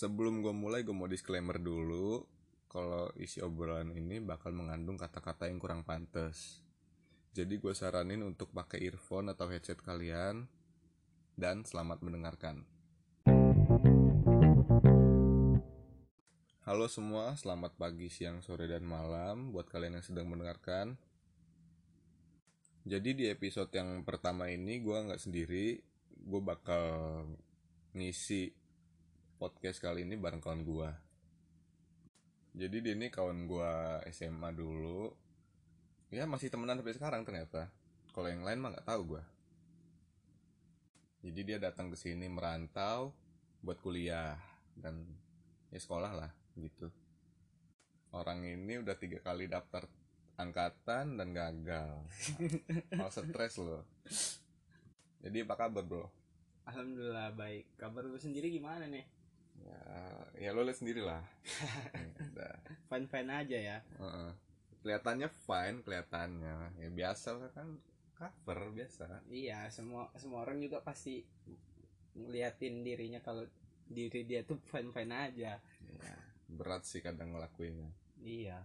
Sebelum gue mulai gue mau disclaimer dulu. Kalau isi obrolan ini bakal mengandung kata-kata yang kurang pantas. Jadi gue saranin untuk pakai earphone atau headset kalian. Dan selamat mendengarkan. Halo semua, selamat pagi, siang, sore, dan malam Buat kalian yang sedang mendengarkan. Jadi di episode yang pertama ini gue nggak sendiri. Gue bakal ngisi podcast kali ini bareng kawan gua. Jadi dia ini kawan gua SMA dulu. Ya masih temenan sampai sekarang ternyata. Kalau yang lain mah nggak tahu gua. Jadi dia datang ke sini merantau buat kuliah dan ya sekolah lah gitu. Orang ini udah tiga kali daftar angkatan dan gagal. Mau stres loh. Jadi apa kabar bro? Alhamdulillah baik. Kabar lu sendiri gimana nih? Ya, ya lo lihat sendiri lah. Udah. Fine fine aja ya. Heeh. Kelihatannya fine, kelihatannya. Ya biasa kan cover biasa. Iya, semua semua orang juga pasti ngeliatin dirinya kalau diri dia tuh fine fine aja. Ya, berat sih kadang ngelakuinnya. Iya.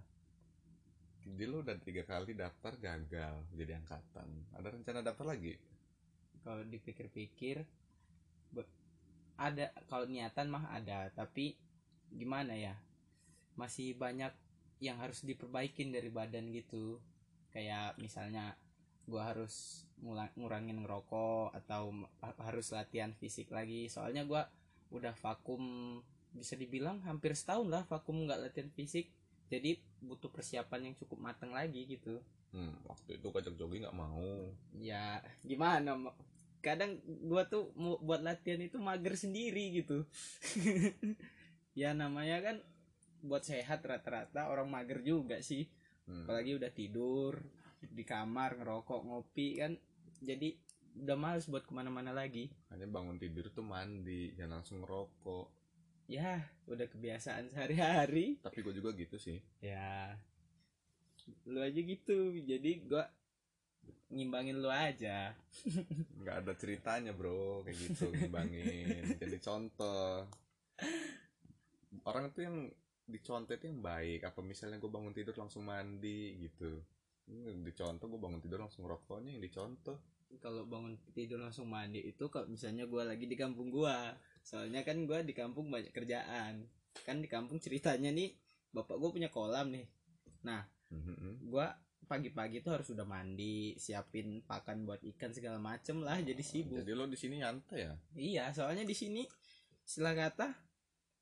Jadi lo udah tiga kali daftar gagal jadi angkatan. Ada rencana daftar lagi? Kalau dipikir-pikir ada kalau niatan mah ada, tapi gimana ya? Masih banyak yang harus diperbaikin dari badan gitu. Kayak misalnya gua harus ngula- ngurangin ngerokok atau ha- harus latihan fisik lagi. Soalnya gua udah vakum bisa dibilang hampir setahun lah vakum nggak latihan fisik. Jadi butuh persiapan yang cukup matang lagi gitu. Hmm, waktu itu kajak jogging nggak mau. ya gimana Ma- kadang gua tuh mau buat latihan itu mager sendiri gitu ya namanya kan buat sehat rata-rata orang mager juga sih Hmm. apalagi udah tidur di kamar ngerokok ngopi kan jadi udah males buat ke mana-mana lagi Hanya bangun tidur tuh mandi, jangan langsung ngerokok. ya udah kebiasaan sehari-hari Tapi gue juga gitu sih. ya lu aja gitu jadi gua ngimbangin lu aja. Nggak ada ceritanya bro. Kayak gitu ngimbangin. Jadi contoh. Orang itu yang dicontoh itu yang baik. Apa misalnya gue bangun tidur langsung mandi gitu. Dicontoh gue bangun tidur langsung rokoknya yang dicontoh. Kalau bangun tidur langsung mandi itu kalau misalnya gua lagi di kampung gua. Soalnya kan gua di kampung banyak kerjaan. Kan di kampung ceritanya nih bapak gua punya kolam nih. Mhm. gua pagi-pagi tuh harus udah mandi siapin pakan buat ikan segala macem lah jadi sibuk. jadi lo di sini nyantai ya? Iya soalnya di sini istilah kata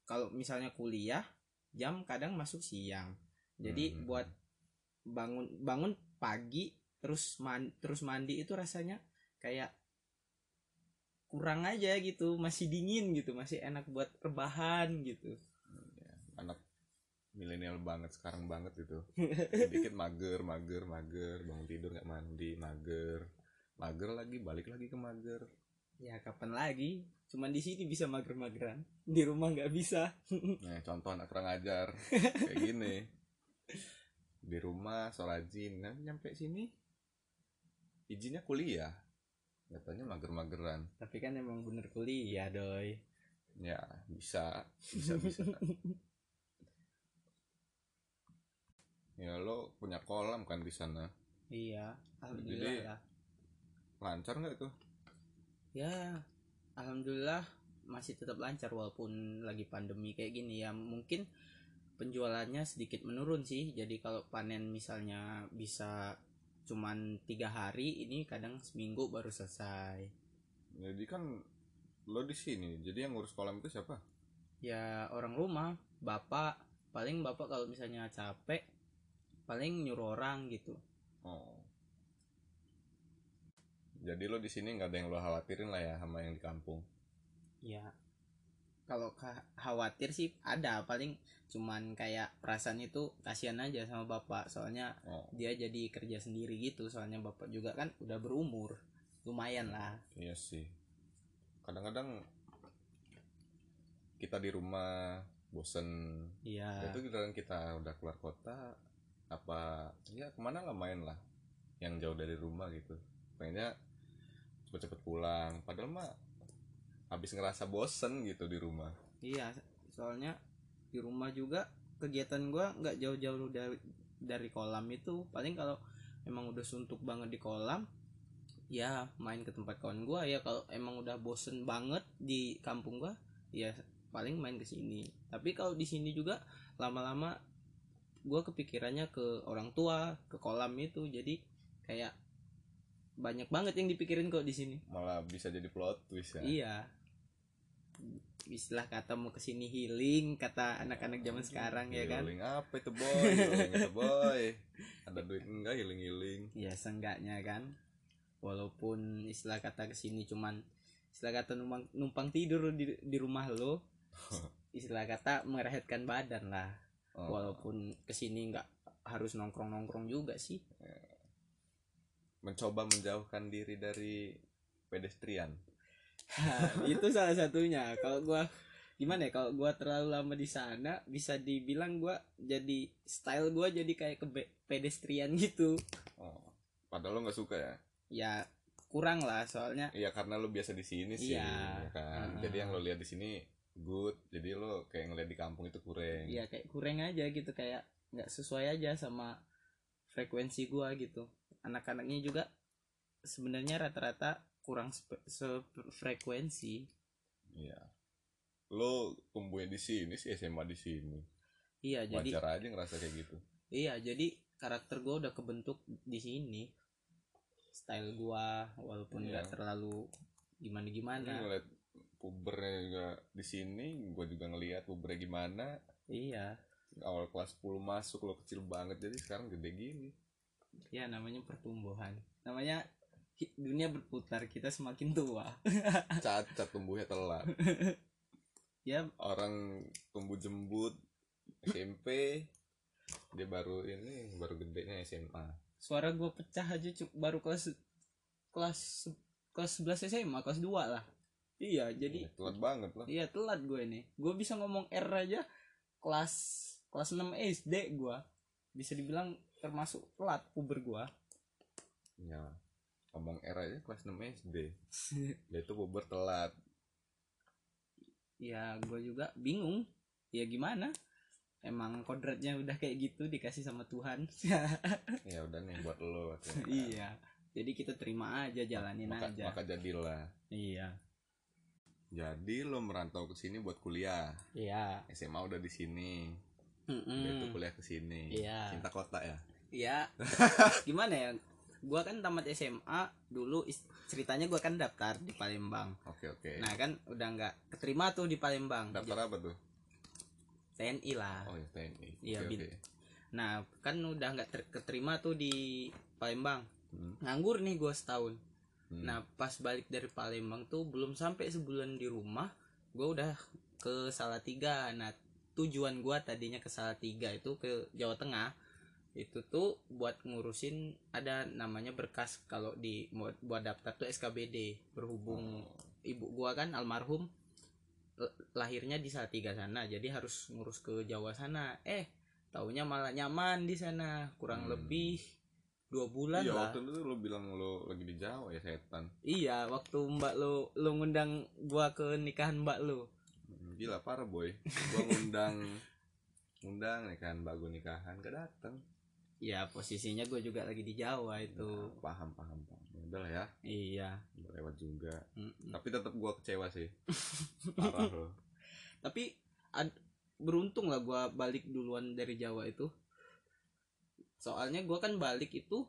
kalau misalnya kuliah jam kadang masuk siang. Jadi Hmm. buat bangun bangun pagi terus man, terus mandi itu rasanya kayak kurang aja gitu masih dingin gitu masih enak buat rebahan gitu. Anak milenial banget sekarang banget gitu dikit mager mager mager bangun tidur nggak mandi mager. Mager lagi balik lagi ke mager. Ya kapan lagi? Cuman di sini bisa mager-mageran. Di rumah nggak bisa. Nah, contoh anak kurang ajar. Kayak gini. Di rumah so rajin, nah, nyampe sini izinnya kuliah. Katanya mager-mageran. tapi kan emang bener kuliah doi. Ya, bisa, bisa bisa. ya lo punya kolam kan di sana. iya alhamdulillah Jadi- lah Lancar nggak itu? ya alhamdulillah masih tetap lancar walaupun lagi pandemi kayak gini ya mungkin penjualannya sedikit menurun sih jadi kalau panen misalnya bisa cuman tiga hari ini kadang seminggu baru selesai Jadi kan lo di sini. Jadi yang ngurus kolam itu siapa? ya orang rumah bapak paling bapak kalau misalnya capek paling nyuruh orang gitu Oh. Jadi lo di sini nggak ada yang lo khawatirin lah ya sama yang di kampung. ya kalau ka- khawatir sih ada paling cuman kayak perasaan itu kasihan aja sama bapak soalnya Oh. dia jadi kerja sendiri gitu soalnya bapak juga kan udah berumur lumayan lah Iya sih. Kadang-kadang kita di rumah bosen. iya Itu giliran kita udah keluar kota apa ya ke mana lah main lah yang jauh dari rumah gitu. Pengennya cepet-cepet pulang. Padahal mah habis ngerasa bosen gitu di rumah iya soalnya di rumah juga kegiatan gua nggak jauh-jauh dari dari kolam itu paling kalau emang udah suntuk banget di kolam ya main ke tempat kawan gua ya kalau emang udah bosen banget di kampung gua ya paling main ke sini tapi kalau di sini juga lama-lama gua kepikirannya ke orang tua ke kolam itu. Jadi kayak banyak banget yang dipikirin kok di sini. Malah bisa jadi plot twist ya. Iya. Istilah kata mau ke sini healing kata anak-anak zaman sekarang ya kan? Healing apa itu boy? Healing itu boy? Ada duit enggak? Healing healing ya seenggaknya kan. Walaupun istilah kata ke sini cuman istilah kata numpang, numpang tidur di, di rumah lo istilah kata merehatkan badan lah Oh, walaupun ke sini nggak harus nongkrong nongkrong juga sih. Mencoba menjauhkan diri dari pedestrian. Itu salah satunya. Kalau gua gimana ya kalau gua terlalu lama di sana bisa dibilang gua jadi style gua jadi kayak ke pedestrian gitu. Oh. padahal lo nggak suka ya? Ya kurang lah soalnya. Iya karena lo biasa di sini sih Iya. ya kan? Heeh. jadi yang lo lihat di sini good. Jadi lo kayak ngeliat di kampung itu kurang. Ya kayak kurang aja gitu kayak nggak sesuai aja sama frekuensi gua gitu. Anak-anaknya juga sebenarnya rata-rata kurang sefrekuensi. Iya. Lo tumbuhnya di sini sih SMA di sini. Iya jadi wajar aja ngerasa kayak gitu. Iya jadi karakter gua udah kebentuk di sini. Style gua walaupun Iya. nggak terlalu gimana gimana ngeliat pubernya juga di sini gue juga ngeliat pubernya gimana. Iya. Awal kelas 10 masuk lo kecil banget. Jadi sekarang gede gini. Ya namanya pertumbuhan. Namanya dunia berputar kita semakin tua. Cacat tumbuhnya telat. Ya. Orang tumbuh jembut SMP dia baru ini baru gedenya SMA suara gua pecah aja cuk. Baru kelas kelas kelas 11 SMA kelas 2 lah iya jadi telat banget lah. Iya telat gue ini. Gue bisa ngomong R aja kelas kelas 6 SD gua. Bisa dibilang termasuk telat puber gua. Ya ngomong era aja kelas 6 SD dia itu puber telat. Ya gue juga bingung. Ya gimana? Emang kodratnya udah kayak gitu dikasih sama Tuhan. Ya udah nih buat lo. Iya jadi kita terima aja jalanin maka, aja. maka jadilah. Iya jadi lo merantau ke sini buat kuliah iya SMA udah di sini udah itu kuliah ke sini Iya. cinta kota ya Iya. Gimana ya? Gua kan tamat SMA dulu ceritanya gua kan daftar di Palembang. oke oke Nah, kan udah nggak keterima tuh di Palembang. daftar apa tuh TNI lah. oh ya TNI Iya, bin- oke Nah, kan udah nggak ter- keterima tuh di Palembang. Hmm. Nganggur nih gua setahun. Hmm. Nah, pas balik dari Palembang tuh belum sampai sebulan di rumah, gua udah ke Salatiga. Nah, tujuan gua tadinya ke Salatiga itu ke Jawa Tengah. Itu tuh buat ngurusin ada namanya berkas kalau di buat, daftar tuh SKBD. Berhubung Oh. ibu gua kan almarhum lahirnya di Salatiga sana, jadi harus ngurus ke Jawa sana. Eh, taunya malah nyaman di sana, kurang Hmm. lebih dua bulan iya lah. waktu itu lo bilang lo lagi di Jawa ya setan Iya, waktu Mbak lo lo ngundang gua ke nikahan Mbak lo. Hmm, gila parah boy gua ngundang ngundang nih kan bagus nikahan gak datang Ya, posisinya gue juga lagi di Jawa itu. Nah, paham paham paham Ya udah lah ya Iya. udah lewat juga Mm-mm. tapi tetap gua kecewa sih parah lo Tapi ad- beruntung lah gua balik duluan dari Jawa itu. Soalnya gua kan balik itu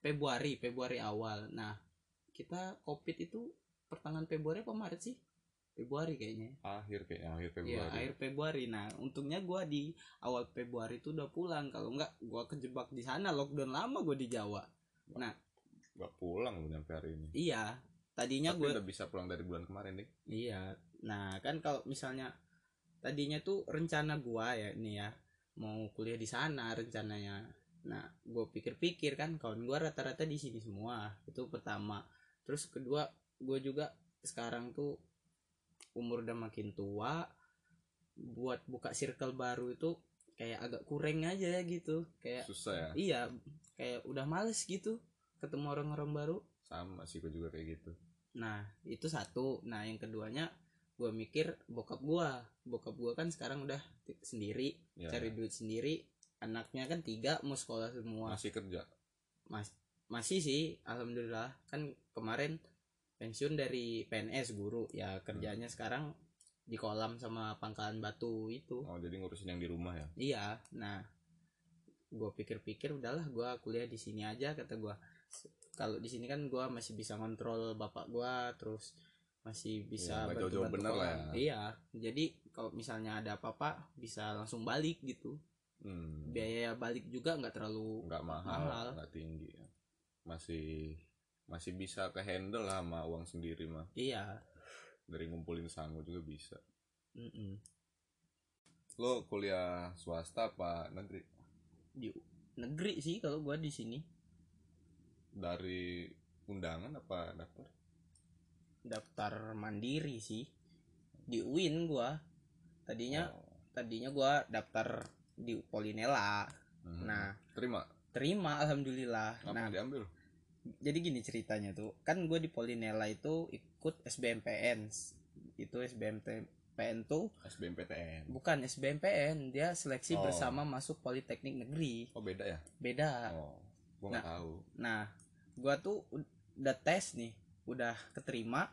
Februari, Februari awal. Nah, kita Covid itu pertengahan Februari apa Maret sih? Februari kayaknya. akhir kayaknya akhir Iya, Februari akhir Februari. Nah, untungnya gua di awal Februari itu udah pulang. Kalau enggak, gua kejebak di sana lockdown lama gua di Jawa. gak pulang lo nyampe hari ini Iya, tadinya gue udah bisa pulang dari bulan kemarin nih iya. Nah, kan kalau misalnya tadinya tuh rencana gua ya nih ya mau kuliah di sana rencananya. Nah, gue pikir-pikir kan kawan gua rata-rata di sini semua. Itu pertama. Terus kedua, gue juga sekarang tuh umur udah makin tua buat buka circle baru itu kayak agak kurang aja gitu. Kayak susah ya iya, kayak udah males gitu ketemu orang-orang baru. sama sih gua juga kayak gitu Nah, itu satu. Nah, yang keduanya gue mikir bokap gue bokap gue kan sekarang udah sendiri Ya, cari duit sendiri. Anaknya kan tiga mau sekolah semua. Masih kerja? Mas, masih sih alhamdulillah. Kan kemarin pensiun dari PNS guru. Ya kerjanya sekarang di kolam sama pangkalan batu itu. Oh jadi ngurusin yang di rumah ya? Iya. Nah gue pikir-pikir udahlah gue kuliah di sini aja kata gue kalau di sini kan gue masih bisa kontrol bapak gue terus masih bisa Ya, jauh-jauh bantu-bantu bener lah. kolam. iya jadi kalau misalnya ada apa-apa bisa langsung balik gitu. Hmm. biaya balik juga nggak terlalu nggak mahal nggak tinggi ya. masih masih bisa ke handle lah sama uang sendiri mah. Iya. Dari ngumpulin sangu juga bisa. Mm-mm. lo kuliah swasta apa negeri? Di negeri sih kalau gue di sini. Dari undangan apa daftar daftar mandiri sih. Di UIN gua. Tadinya Oh. tadinya gua daftar di Polinela. Mhm. nah terima? terima alhamdulillah. Apa nah diambil? jadi gini ceritanya tuh. Kan gue di Polinela itu ikut SBMPN itu SBMPN tuh SBMPTN bukan SBMPN dia seleksi Oh. bersama masuk Politeknik Negeri. Oh beda ya? Beda. Oh nggak Nah. tahu. Nah, gua tuh udah tes nih, udah keterima.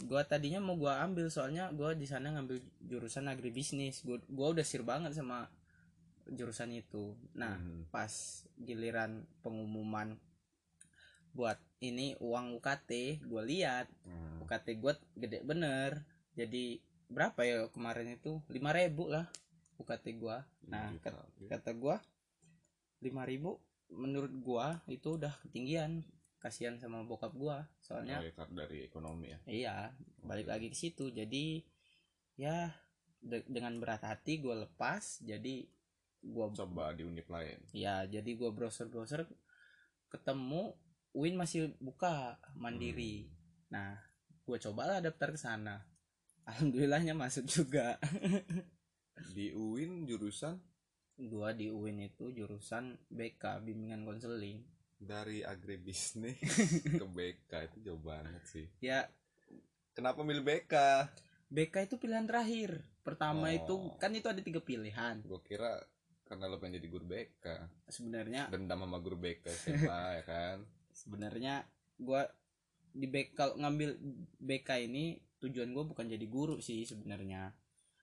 Gua tadinya mau gua ambil soalnya gua di sana ngambil jurusan agribisnis. Gua gua udah sir banget sama jurusan itu. Nah, Mhm. pas giliran pengumuman buat ini uang UKT, gua lihat Hmm. UKT gua gede bener. Jadi berapa ya kemarin itu? 5000 lah UKT gua. Nah, Juta. kata gua 5000 menurut gua itu udah ketinggian kasihan sama bokap gua soalnya Oh, ya, dari ekonomi ya. Iya balik lagi ke situ. Jadi ya de- dengan berat hati gua lepas jadi gua coba di unit lain. Ya jadi gua browser browser ketemu Win masih buka mandiri. Nah gua cobalah daftar ke sana. Alhamdulillahnya masuk juga. Di UIN jurusan? Gua di UIN itu jurusan BK bimbingan konseling dari agribisnis ke BK itu jauh banget sih. Ya. Kenapa milih BK BK itu pilihan terakhir. Pertama Oh. itu kan itu ada tiga pilihan. Gue kira karena lo pengen jadi guru BK sebenarnya dendam sama guru BK SMA ya kan? Sebenarnya gua di BK ngambil BK ini tujuan gua bukan jadi guru sih sebenarnya.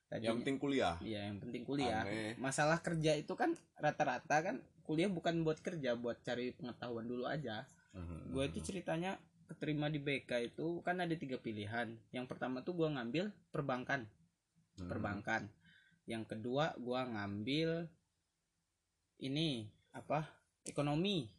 Tadinya- yang penting kuliah? Iya yang penting kuliah. Aneh. Masalah kerja itu kan rata-rata kan kuliah bukan buat kerja, buat cari pengetahuan dulu aja. Mhm. Gue itu ceritanya keterima di BK itu kan ada tiga pilihan. Yang pertama tuh gua ngambil perbankan, Mhm. perbankan. Yang kedua gua ngambil ini apa? Ekonomi.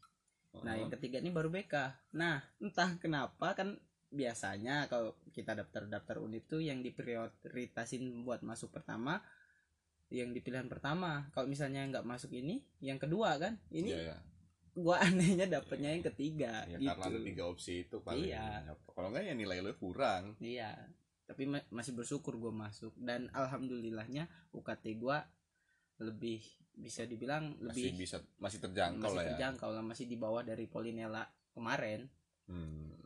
Nah yang ketiga ini baru BK. Nah entah kenapa kan biasanya kalau kita daftar-daftar unit tuh yang diprioritasin buat masuk pertama yang di pilihan pertama. Kalau misalnya nggak masuk ini yang kedua kan? Ini Iya, ya. gua anehnya dapetnya yang ketiga Ya, gitu karena ada tiga opsi itu paling Iya. kalau enggak ya nilai lo kurang. Iya tapi ma- masih bersyukur gua masuk. Dan alhamdulillahnya UKT gua lebih bisa dibilang masih lebih bisa masih terjangkau masih lah ya. terjangkau lah masih di bawah dari Polinela kemarin. Hmm.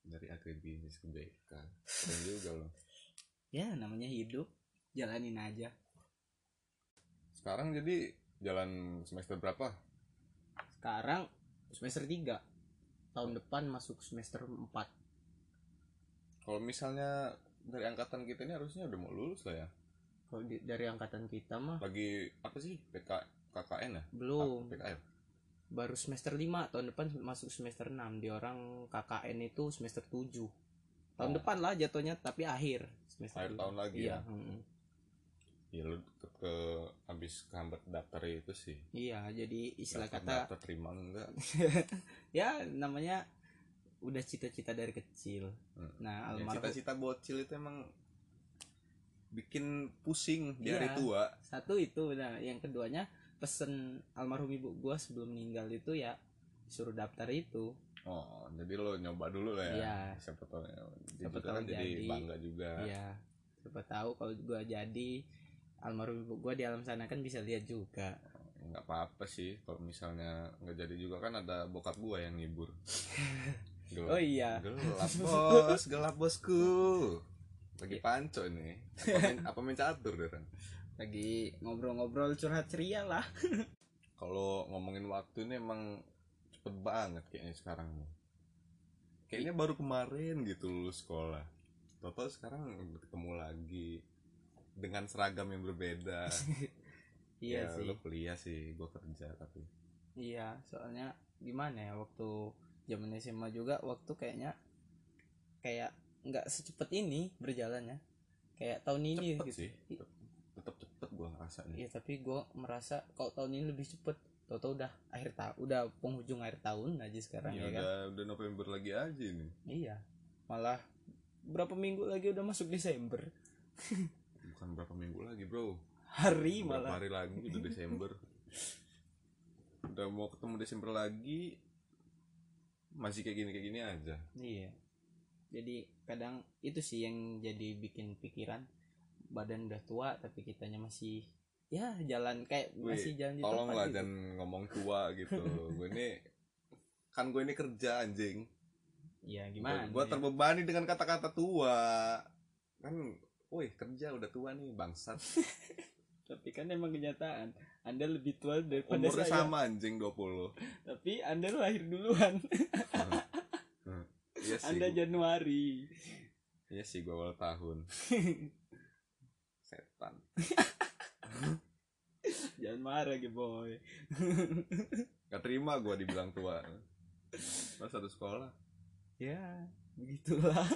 dari agribisnis ke BK keren juga loh. Ya namanya hidup jalanin aja sekarang jadi jalan semester berapa? Sekarang semester 3 tahun depan masuk semester 4 kalau misalnya dari angkatan kita ini harusnya udah mau lulus lah ya. Kalau di- dari angkatan kita mah lagi apa sih? PK KKN ya? Belum. PKL baru semester 5 tahun depan masuk semester 6 di orang KKN itu semester 7 tahun Oh. depan lah jatuhnya tapi akhir semester Akhir tahun lagi iya ya? mm-mm. Ya lu ke, ke habis kehambat daftar itu sih iya jadi istilah daftar, kata daftar terima enggak ya namanya udah cita-cita dari kecil Hmm. nah ya, almarhum cita-cita bocil itu emang bikin pusing di Iya. hari tua satu itu nah yang keduanya pesen almarhum ibu gua sebelum meninggal itu ya suruh daftar itu oh jadi lo nyoba dulu lah ya Iya. siapa tahu ya. Siapa tahu kan jadi jadi. bangga juga Iya. Siapa tahu kalau gua jadi almarhum ibu gua di alam sana kan bisa lihat juga. nggak apa-apa sih kalau misalnya nggak jadi juga kan ada bokap gua yang ngibur. Gelap. Oh iya. gelap bos gelap bosku. Lagi Iya. panco ini. Apa main, apa main catur lagi ngobrol-ngobrol curhat ceria lah. Kalau ngomongin waktu ini emang cepet banget kayaknya sekarang kayaknya baru kemarin gitu lulus sekolah. Toto sekarang ketemu lagi dengan seragam yang berbeda. Iya Ya, sih. lo kuliah sih gue kerja tapi. Iya soalnya gimana ya waktu zaman SMA juga waktu kayaknya kayak nggak secepat ini berjalannya kayak tahun ini cepet gitu. sih tetap cepet gue ngerasa nih. Iya tapi gue merasa kalau tahun ini lebih cepet. Tau-tau udah akhir tahun Udah penghujung akhir tahun aja sekarang ya ya, kan. udah udah November lagi aja ini. Iya Malah Berapa minggu lagi udah masuk Desember bukan berapa minggu lagi bro. Hari berapa malah. hari lagi udah Desember. Udah mau ketemu Desember lagi masih kayak gini kayak gini aja. Iya. Jadi kadang itu sih yang jadi bikin pikiran. Badan udah tua tapi kitanya masih Ya jalan kayak Wih, masih jalan di tolong lah gitu. jangan ngomong tua gitu. Gue ini kan gue ini kerja anjing. Iya gimana gue ya? terbebani dengan kata-kata tua. Kan woi kerja udah tua nih bangsat. Tapi kan emang kenyataan Anda lebih tua daripada umurnya saya. sama anjing 20 Tapi Anda lahir duluan. Iya sih Anda Januari. Iya sih gue awal tahun. Setan. Jangan marah gitu boy. Gak terima gue dibilang tua. Pas satu sekolah. Ya begitulah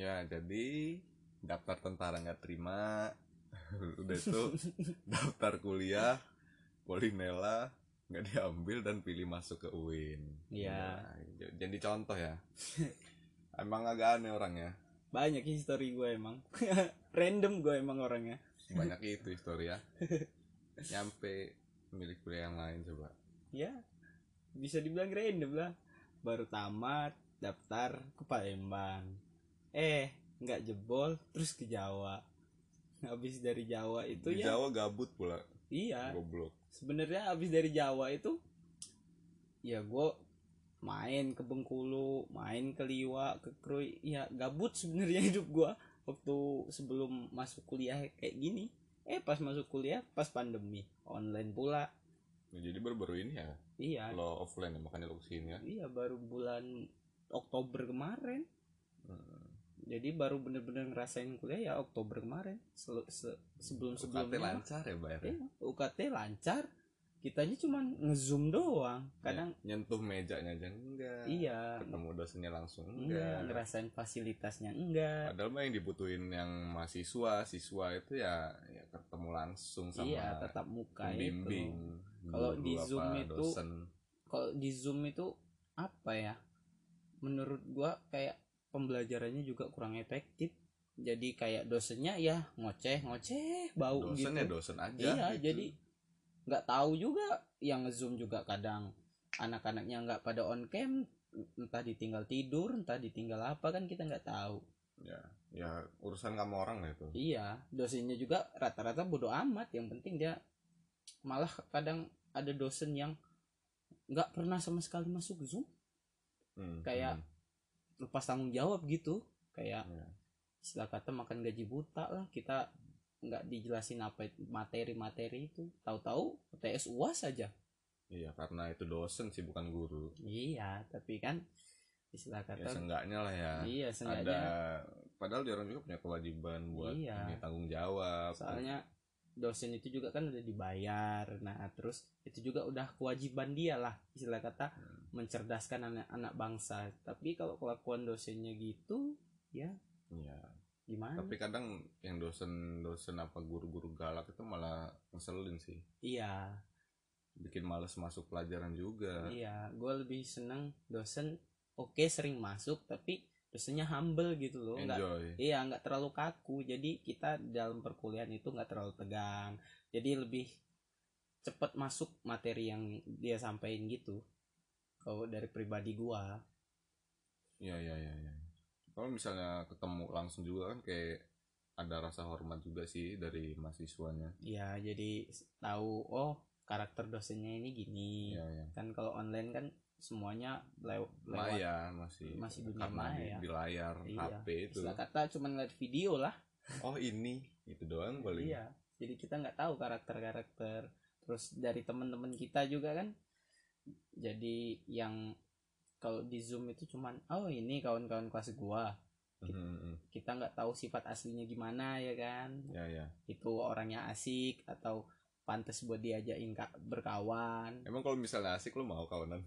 ya jadi daftar tentara nggak terima. Udah itu daftar kuliah polinela nggak diambil dan pilih masuk ke UIN Iya. Udah, jadi contoh ya. Emang agak aneh orangnya Banyak history gue emang. Random gue emang orangnya. Banyak itu histori ya. Nyampe milih kuliah yang lain coba. Ya Bisa dibilang random lah. Baru tamat Daftar ke Palembang Eh nggak jebol Terus ke Jawa. Habis dari Jawa itu di ya Jawa gabut pula. Iya. Goblok. Sebenarnya habis dari Jawa itu ya gue main ke Bengkulu main ke Liwa ke Krui. Ya gabut sebenarnya hidup gue waktu sebelum masuk kuliah kayak gini. Eh pas masuk kuliah pas pandemi. Online pula. Ya, jadi baru-baru ini ya? Iya. Lo offline ya makanya lo ke sini ya? Iya baru bulan Oktober kemarin. Jadi baru bener-bener ngerasain kuliah ya Oktober kemarin. Sel- se- sebelum UKT sebelumnya lancar ya bayar Iya, UKT lancar. Kitanya cuman ngezoom doang. Kadang nyentuh mejanya aja enggak. Iya. Ketemu dosennya langsung enggak enggak. ngerasain fasilitasnya enggak. Padahal mah yang dibutuhin yang mahasiswa siswa itu ya, ya ketemu langsung sama iya tetap muka pembimbing itu Kalau di apa, Zoom itu- dosen. kalau di zoom itu apa ya? Menurut gua kayak pembelajarannya juga kurang efektif. Jadi kayak dosennya ya ngoceh ngoceh bau dosen ya gitu. dosen aja iya gitu. jadi nggak tahu juga. Yang zoom juga kadang. Anak-anaknya nggak pada on cam entah ditinggal tidur entah ditinggal apa kan kita nggak tahu. Ya ya urusan kamu orang lah itu. Iya, dosennya juga rata-rata bodoh amat. Yang penting dia malah kadang ada dosen yang nggak pernah sama sekali masuk zoom, Hmm, kayak- hmm, lepas tanggung jawab gitu. Kayak ya. istilah kata makan gaji buta lah. Kita nggak dijelasin apa materi-materi itu. Tahu-tahu UTS UAS saja. iya karena itu dosen sih bukan guru Iya, tapi kan istilah ya kata seenggaknya lah ya iya ada sengaja. padahal dia orang juga punya kewajiban buat Iya. punya tanggung jawab Soalnya dosen itu juga kan udah dibayar. Nah, terus itu juga udah kewajiban dia lah istilah kata Hmm, mencerdaskan anak-anak bangsa. Tapi kalau kelakuan dosennya gitu, ya iya gimana? tapi kadang yang dosen dosen apa guru-guru galak itu malah ngeselin sih Iya, bikin males masuk pelajaran juga iya. Gue lebih seneng dosen oke sering masuk, tapi dosennya humble gitu loh. Nggak, enjoy iya, nggak terlalu kaku. Jadi kita dalam perkuliahan itu nggak terlalu tegang. Jadi lebih cepat masuk materi yang dia sampaikan gitu. Kalau dari pribadi gua, iya iya iya iya. Kalau misalnya ketemu langsung juga kan kayak ada rasa hormat juga sih dari mahasiswanya. Ya jadi tahu oh karakter dosennya ini gini. iya iya. Kan kalau online kan semuanya lew- lewat maya masih Masih dunia maya. di, ya. di layar Iya. HP itu. Istilah kata cuma ngeliat video lah. Oh ini. Itu doang paling. Iya. Jadi kita nggak tahu karakter karakter terus dari teman-teman kita juga kan jadi yang kalau di zoom itu cuman oh ini kawan-kawan kelas gua. Mhm, mhm. kita nggak tahu sifat aslinya gimana ya kan? Ya ya. Itu orangnya asik atau pantas buat diajakin berkawan. Emang kalau misalnya asik lu mau kawanan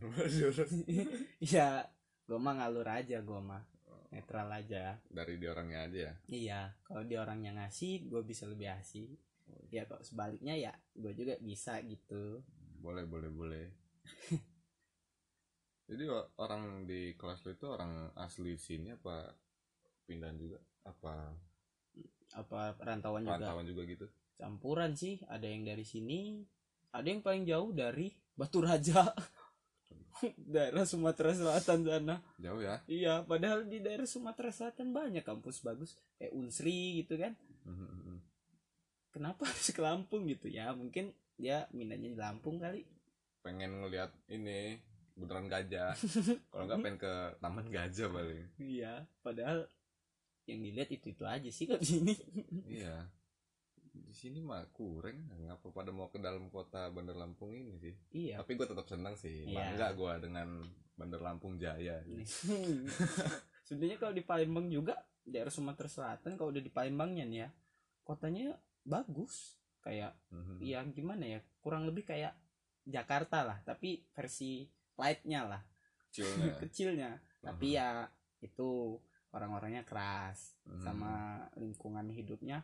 ya gua mah ngalur aja gua mah. Netral aja. Dari di orangnya aja ya? Iya kalau dia orangnya ngasih gue bisa lebih asik. Ya kok sebaliknya ya gue juga bisa gitu. Boleh boleh boleh jadi orang di kelas lu itu orang asli sini apa pindahan juga? Apa apa perantauan juga? rantauan juga gitu? Campuran sih ada yang dari sini ada yang paling jauh dari Batu Raja. Daerah Sumatera Selatan sana. Jauh ya? Iya padahal di daerah Sumatera Selatan banyak kampus bagus kayak Unsri gitu kan. Mhm, mhm. kenapa harus ke Lampung gitu? Ya mungkin dia minatnya di Lampung kali pengen ngelihat ini beneran gajah. Kalau nggak pengen ke taman gajah paling. Iya padahal yang dilihat itu itu aja sih kok di sini. Iya. Di sini mah kurang. Ngapa pada mau ke dalam kota Bandar Lampung ini sih? Iya. Tapi gue tetap senang sih. Iya. bangga gue dengan Bandar Lampung Jaya. Sebenarnya kalau di Palembang juga daerah Sumatera Selatan kalau udah di Palembangnya nih ya kotanya bagus. Kayak Mhm. ya gimana ya kurang lebih kayak Jakarta lah tapi versi lightnya lah. Kecilnya. Kecilnya. Tapi ya itu orang-orangnya keras Mhm. sama lingkungan hidupnya.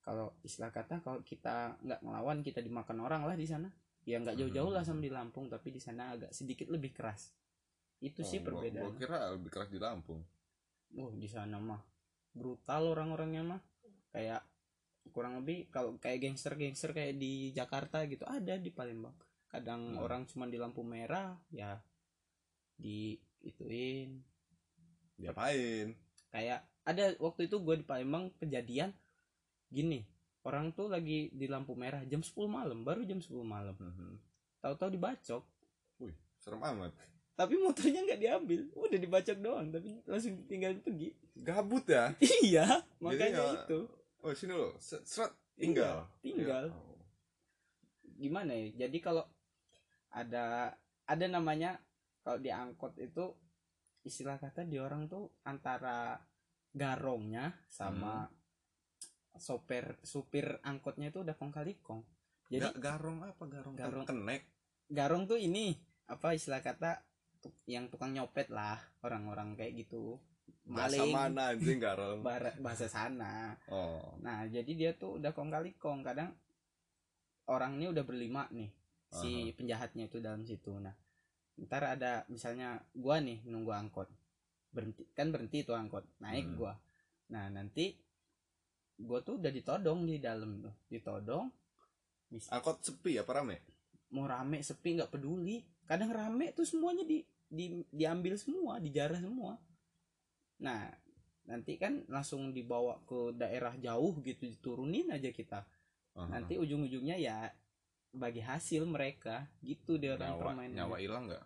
Kalau istilah kata kalau kita nggak ngelawan kita dimakan orang lah di sana. Ya nggak jauh-jauh lah Hmm. sama di Lampung tapi di sana agak sedikit lebih keras. Itu sih Oh, gua- perbedaan gua kira lebih keras di Lampung. Oh di sana mah brutal orang-orangnya mah. Kayak kurang lebih kalau kayak gangster-gangster kayak di Jakarta gitu ada di Palembang. Kadang Hmm. orang cuma di lampu merah ya di ituin diapain? Kayak ada waktu itu gue di Palembang kejadian gini orang tuh lagi di lampu merah jam 10 malam baru jam 10 malam. Mhm. tahu-tahu dibacok. Wih serem amat. Tapi motornya nggak diambil udah dibacok doang tapi langsung tinggal pergi. Gabut ya? Iya makanya ya, itu oh sini lo set set, tinggal. Tinggal. Ya, oh. gimana ya? Jadi kalau ada ada namanya kalau di angkot itu istilah kata di orang tuh antara garongnya sama sopir supir angkotnya itu udah kong kali kong jadi Ga- garong apa? Garong Garong. kenek? Garong tuh ini apa istilah kata yang tukang nyopet lah orang-orang kayak gitu bahasa maling mana anjing garong bahasa sana oh Nah, jadi dia tuh udah kong kali kong. Kadang orang ini udah berlima nih si penjahatnya itu dalam situ. Nah, ntar ada misalnya gua nih nunggu angkot. Berhenti kan berhenti tuh angkot. Naik Hmm. gua. Nah, nanti gua tuh udah ditodong di dalam tuh. Ditodong mis- angkot sepi apa rame mau rame sepi nggak peduli. Kadang rame tuh semuanya di, di diambil semua, dijarah semua. Nah, nanti kan langsung dibawa ke daerah jauh gitu diturunin aja kita. Aha. nanti ujung-ujungnya ya bagi hasil mereka gitu dia orang permainan nyawa hilang nggak?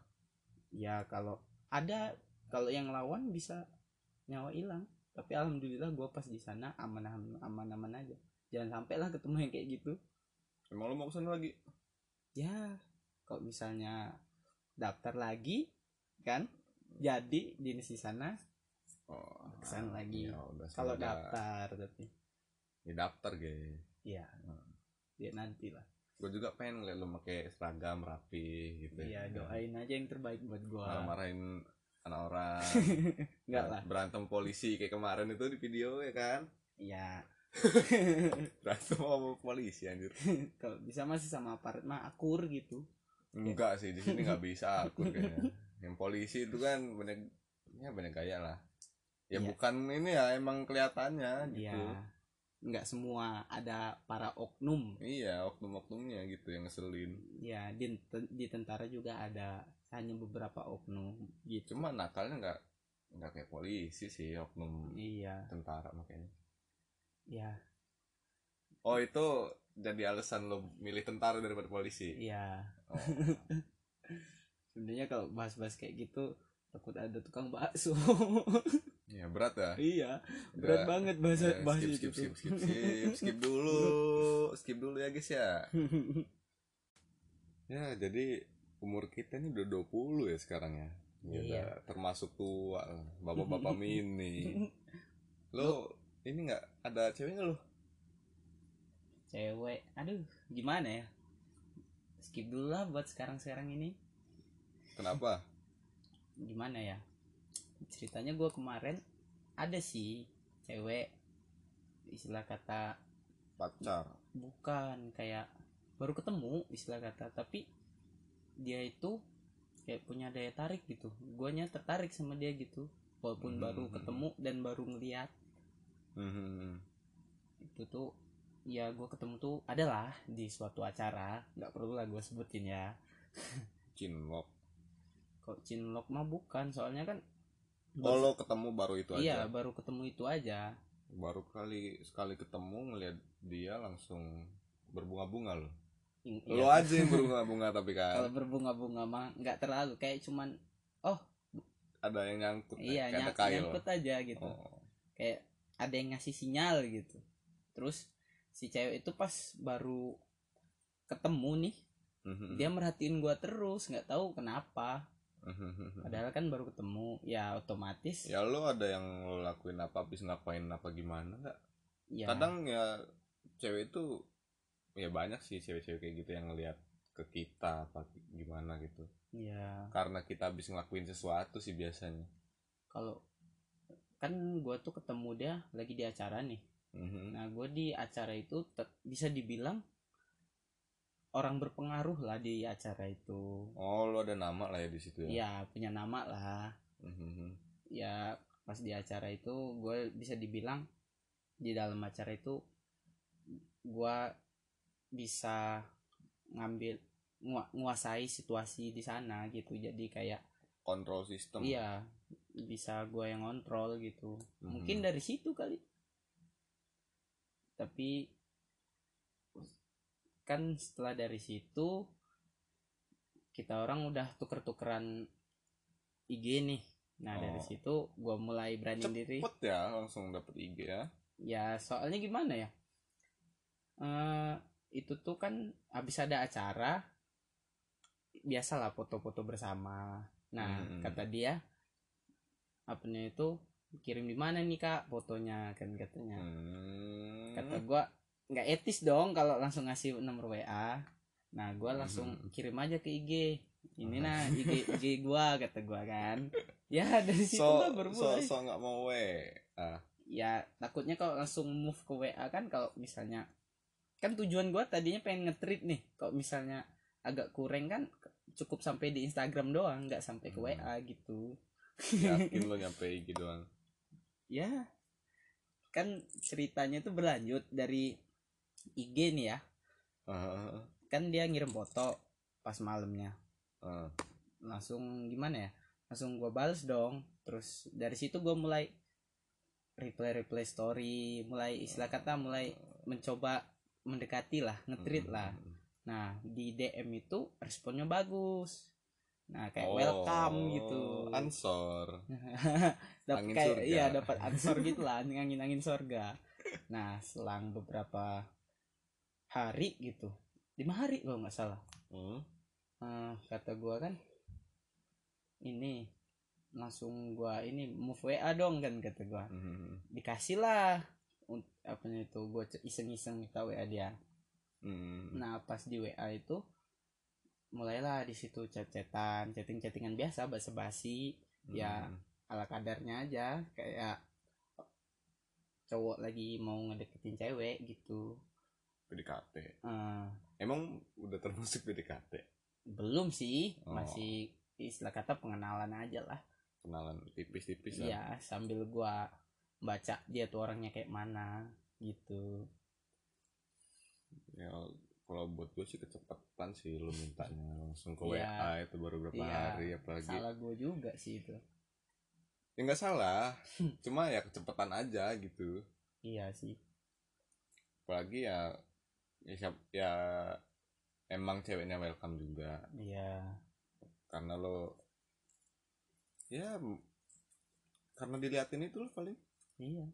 Ya kalau ada kalau yang lawan bisa nyawa hilang. Tapi alhamdulillah gua pas di sana aman aman aman aja. Jangan sampai lah ketemu yang kayak gitu. Emang lo mau ke sana lagi? Ya kalau misalnya daftar lagi kan? Jadi dinas di sana oh Ke sana lagi. ya kalau daftar tapi. Ya daftar ge ya ya nanti lah. Gue juga pengen ngeliat lo pakai seragam rapi gitu. Ya doain aja yang terbaik buat marah gua. Marahin anak orang. Enggak lah. berantem polisi kayak kemarin itu di video ya kan? Ya berantem sama polisi anjir. Kalau bisa masih sama aparat mah akur gitu. Enggak sih di sini nggak bisa aku kayaknya. Yang polisi itu kan banyak ya banyak gaya lah ya Iya. bukan ini ya emang kelihatannya gitu. Ya nggak semua ada para oknum. Iya oknum-oknumnya gitu yang ngeselin. Ya di, di tentara juga ada hanya beberapa oknum gitu. Cuma nakalnya nggak nggak kayak polisi sih oknum iya. tentara makanya. Ya oh itu jadi alasan lo milih tentara daripada polisi? Iya. Oh. sebenarnya kalau bahas-bahas kayak gitu takut ada tukang bakso ya berat ya iya berat Ya, banget bahas Ya, bahas skip, itu skip, skip, skip, skip, skip dulu, skip dulu ya guys ya. Ya, jadi umur kita ini udah 20 ya sekarang ya. Ya, Iya. termasuk tua bapak-bapak mini. Lo ini nggak ada cewek nggak lo? cewek aduh gimana ya skip dulu lah buat sekarang sekarang ini Kenapa? gimana ya ceritanya gue kemarin ada sih cewek istilah kata Pacar. bukan kayak baru ketemu istilah kata tapi dia itu kayak punya daya tarik gitu guanya tertarik sama dia gitu walaupun Hmm. baru ketemu dan baru ngeliat Hmm. itu tuh ya gue ketemu tuh adalah di suatu acara nggak perlu lah gue sebutin ya Cinlok. kok cinlok mah bukan soalnya kan Oh lo ketemu baru itu iya aja. baru ketemu itu aja Baru kali sekali ketemu ngeliat dia langsung berbunga-bunga lo. Ing- Lo iya. aja yang berbunga-bunga tapi kalau kan berbunga-bunga mah nggak terlalu kayak cuman ada yang nyangkut iya kayak nyang- nyangkut aja gitu Oh. kayak ada yang ngasih sinyal gitu terus si cewek itu pas baru ketemu nih Mhm. dia merhatiin gua terus nggak tahu kenapa. Padahal kan baru ketemu ya otomatis ya lo ada yang lo lakuin apa habis ngapain apa gimana nggak? Ya. Kadang ya cewek itu ya banyak sih cewek-cewek kayak gitu yang ngelihat ke kita apa gimana gitu. Ya. Karena kita habis ngelakuin sesuatu sih biasanya. Kalau kan gua tuh ketemu dia lagi di acara nih. Mhm. nah gue di acara itu bisa dibilang orang berpengaruh lah di acara itu. Oh lo ada nama lah ya di situ ya? Ya punya nama lah. Mhm. ya pas di acara itu gue bisa dibilang di dalam acara itu gue bisa ngambil ngua- nguasai situasi di sana gitu. Jadi kayak kontrol sistem iya bisa gue yang kontrol gitu. Mhm. mungkin dari situ kali. Tapi kan setelah dari situ kita orang udah tuker-tukeran IG nih. Nah dari Oh. situ gua mulai berani diri. cepet ya langsung dapet IG ya. Ya soalnya gimana ya? Eh itu tuh kan habis ada acara biasalah foto-foto bersama. Nah Hmm. kata dia apanya itu kirim di mana nih kak? Fotonya kan katanya. Hmm. kata gua nggak etis dong kalau langsung ngasih nomor WA nah gua langsung Mhm. kirim aja ke IG ini nah IG IG gua kata gua kan. Ya dari situ so lah so bermulai so nggak mau we ah ya takutnya kalau langsung move ke WA kan kalau misalnya kan tujuan gua tadinya pengen nge-treat nih kalau misalnya agak kurang kan cukup sampai di Instagram doang nggak sampai ke Hmm. WA gitu. Yakin lo nyampe IG doang? Ya kan ceritanya tuh berlanjut dari IG nih ya. Ah, kan dia ngirim foto pas malamnya. Ah. langsung gimana ya? Langsung gua bales dong. Terus dari situ gua mulai reply reply story mulai istilah kata mulai mencoba mendekati lah ngetrit lah. Nah di DM itu responnya bagus. Nah kayak Oh, welcome gitu ansor dapat kayak surga. iya dapat ansor gitu lah angin angin surga. Nah selang beberapa hari gitu lima hari kalau nggak salah Hmm. Eh, kata gua kan ini langsung gua ini move WA dong kan kata gua Mhm. dikasih lah apanya itu gua iseng-iseng minta WA dia Mhm. nah pas di WA itu mulailah di situ chat-chatan chatting-chattingan biasa basa-basi ya. Mhm. ala kadarnya aja kayak cowok lagi mau ngedeketin cewek gitu PDKT Eh, emang udah termasuk PDKT belum sih Oh. masih istilah kata pengenalan aja lah kenalan tipis-tipis lah Iya, sambil gua baca dia tuh orangnya kayak mana gitu. ya kalau buat gue sih kecepatan sih lu mintanya langsung ke Iya. WA itu baru berapa Iya, hari apalagi Salah gua juga sih itu. ya nggak salah cuma ya kecepatan aja gitu Iya sih. apalagi ya ya, siap- ya emang ceweknya welcome juga. Iya. karena lo ya karena diliatin itu lo paling. Iya.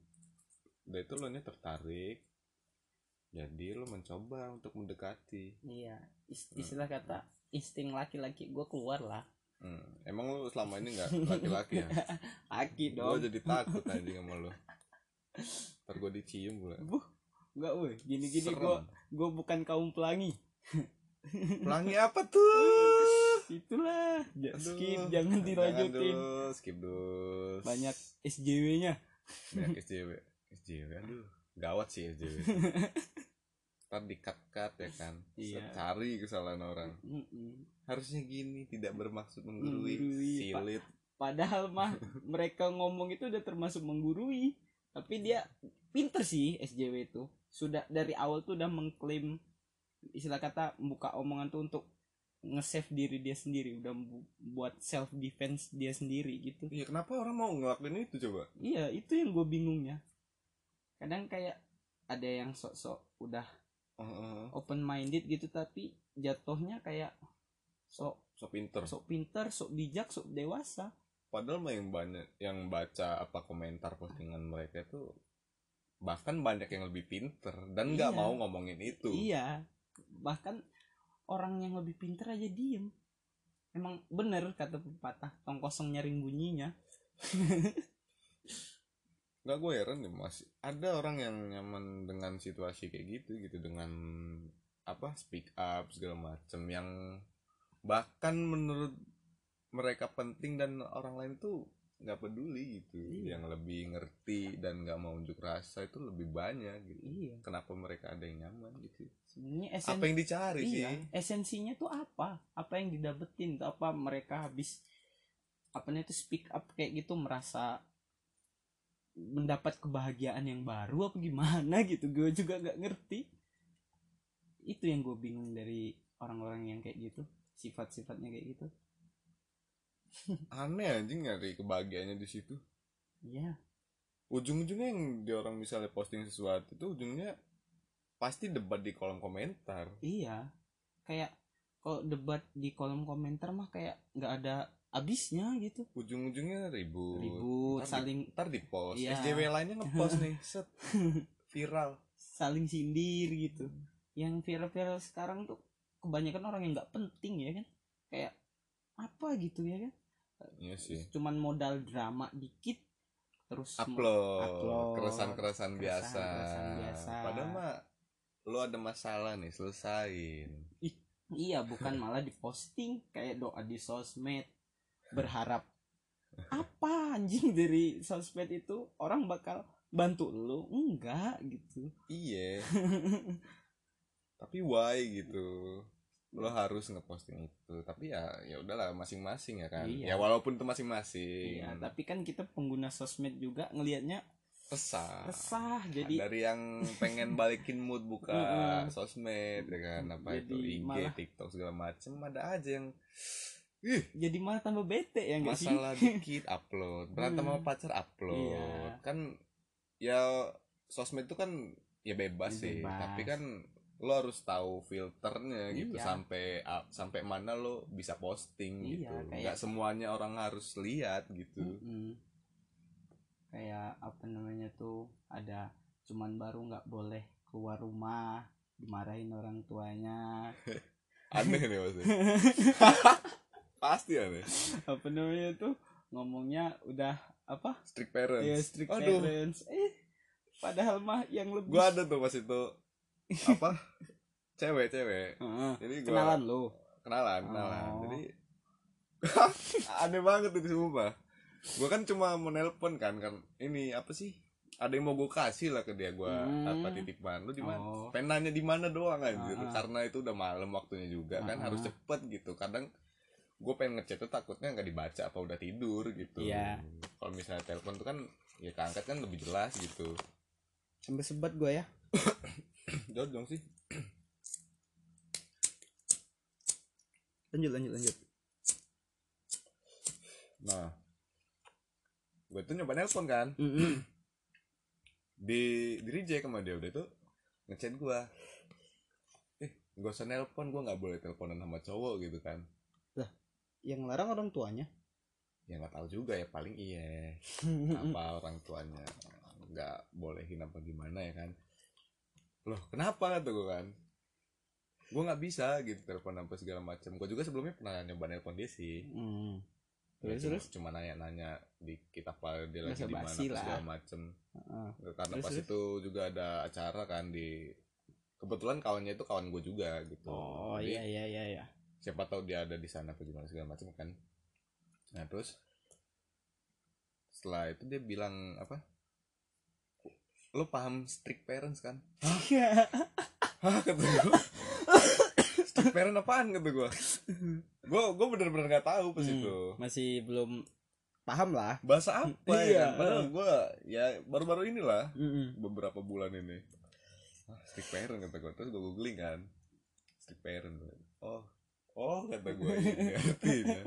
Udah itu lo nya tertarik jadi lo mencoba untuk mendekati. Iya. Is- istilah kata insting laki-laki gue keluar lah. Hmm, emang lo selama ini nggak laki-laki ya? Laki gue dong. jadi takut anjing sama lo. Ntar gue dicium gue buh. Enggak woi gini-gini gue gue bukan kaum pelangi. Pelangi apa tuh? Itulah. Ja- Aduh, skip jangan dilanjutin dulu, skip dulu banyak SJW nya banyak SJW SJW aduh. Gawat sih SJW ntar di cut ya kan? Iya. cari kesalahan orang. Harusnya gini tidak bermaksud menggurui Menggurui, silit. padahal mah mereka ngomong itu udah termasuk menggurui. Tapi dia pinter sih SJW itu sudah dari awal tuh udah mengklaim istilah kata membuka omongan tuh untuk nge-save diri dia sendiri udah bu- buat self defense dia sendiri gitu. Iya kenapa orang mau ngelakuin itu coba? Iya itu yang gue bingungnya. Kadang kayak ada yang sok-sok udah Heeh. open minded gitu tapi jatuhnya kayak sok so pinter. sok pinter sok bijak sok dewasa. Padahal mah yang banyak yang baca apa komentar postingan mereka itu bahkan banyak yang lebih pinter dan nggak Iya. mau ngomongin itu. Iya. Bahkan orang yang lebih pinter aja diem. Emang bener kata pepatah tong kosong nyaring bunyinya. Nggak gue heran deh masih ada orang yang nyaman dengan situasi kayak gitu gitu dengan apa speak up segala macem yang bahkan menurut mereka penting dan orang lain tuh nggak peduli gitu. Iya. yang lebih ngerti dan nggak mau unjuk rasa itu lebih banyak gitu. Iya. Kenapa mereka ada yang nyaman gitu? Sebenarnya apa esen yang dicari iya sih esensinya tuh apa? Apa yang didapetin? Tuh apa mereka habis apa itu speak up kayak gitu merasa mendapat kebahagiaan yang baru apa gimana gitu? Gue juga nggak ngerti. Itu yang gue bingung dari orang-orang yang kayak gitu sifat-sifatnya kayak gitu aneh anjing nyari kebahagiaannya di situ. Iya. Ujung-ujungnya yang dia orang misalnya posting sesuatu itu ujungnya pasti debat di kolom komentar. Iya. Kayak kalau debat di kolom komentar mah kayak nggak ada abisnya gitu. Ujung-ujungnya ribut. Ribut Ntar di- saling ntar di post Iya. SJW lainnya ngepost nih set viral. Saling sindir gitu. Yang viral-viral sekarang tuh kebanyakan orang yang nggak penting ya kan? Kayak apa gitu ya kan iya sih. Cuman modal drama dikit terus upload, Upload. keresan-keresan biasa. Keresan-keresan biasa. padahal mah lo ada masalah nih selesain. Iya bukan malah diposting kayak doa di sosmed. Berharap apa anjing dari sosmed itu? Orang bakal bantu lu? Enggak gitu. Iya. Tapi why gitu lo harus ngeposting itu. Tapi ya ya udahlah masing-masing ya kan. Iya. ya walaupun itu masing-masing. Iya tapi kan kita pengguna sosmed juga ngelihatnya resah. resah. Jadi dari yang pengen balikin mood buka sosmed ya kan. Apa itu Jadi IG malah- TikTok segala macem ada aja yang ih jadi malah tambah bete ya enggak sih? masalah dikit upload. Berantem sama Hmm. pacar upload. Iya. kan ya sosmed itu kan ya bebas sih. Bebas. tapi kan lo harus tahu filternya gitu. Iya. sampai sampai mana lo bisa posting Iya, gitu. kayak- nggak semuanya orang harus lihat gitu. Mm-mm. kayak apa namanya tuh ada cuman baru nggak boleh keluar rumah dimarahin orang tuanya. Aneh nih maksudnya. Pasti aneh. Apa namanya tuh ngomongnya udah apa? Strict parents. Ya strict aduh. parents. Eh padahal mah yang lebih gua ada tuh pas itu apa? Cewek cewek. Heeh. jadi gua kenalan lo kenalan kenalan. Oh. jadi aneh banget itu sumpah. Gua kan cuma mau nelpon kan kan. Ini apa sih? Ada yang mau gue kasih lah ke dia gua Hmm. apa titipan lu di mana Oh. pengen nanya di mana doang anjir. Ah, ah. karena itu udah malam waktunya juga kan. Ah, harus cepet gitu. Kadang gue pengen ngechat tuh takutnya nggak dibaca apa udah tidur gitu. Iya. kalau misalnya telepon tuh kan ya keangkat kan lebih jelas gitu. Sampai sebat gue ya jojong sih. Lanjut lanjut lanjut. Nah. Gue tuh nyoba nelpon kan? Mm-mm. di di reject sama dia udah tuh ngechat gua. Eh gak usah nelpon gua nggak boleh teleponan sama cowok gitu kan. Lah? yang larang orang tuanya? Ya nggak tahu juga ya paling iya. Apa orang tuanya nggak bolehin apa gimana ya kan loh kenapa? Kata gue kan. Gue nggak bisa gitu telepon apa segala macam gue juga sebelumnya pernah nyoba nelpon dia sih. Hmm. Ya, terus cuma, terus? cuma nanya-nanya di kita apa dia lagi di mana segala macem. Heeh. karena Terus, pas terus? itu juga ada acara kan di kebetulan kawannya itu kawan gue juga gitu. Oh Jadi, iya iya iya iya. siapa tahu dia ada di sana apa gimana segala macam kan. Nah terus? Setelah itu dia bilang apa lo paham strict parents kan? Hah? Kata gue strict parent apaan kata gue gue gue bener-bener nggak tahu pas Hmm, itu. masih belum paham lah. Bahasa apa Iya. ya padahal gue ya baru-baru inilah Mm-mm. beberapa bulan ini. Ah, strict parent kata gue terus gue googling kan. Strict parent. Oh oh kata gue ini artinya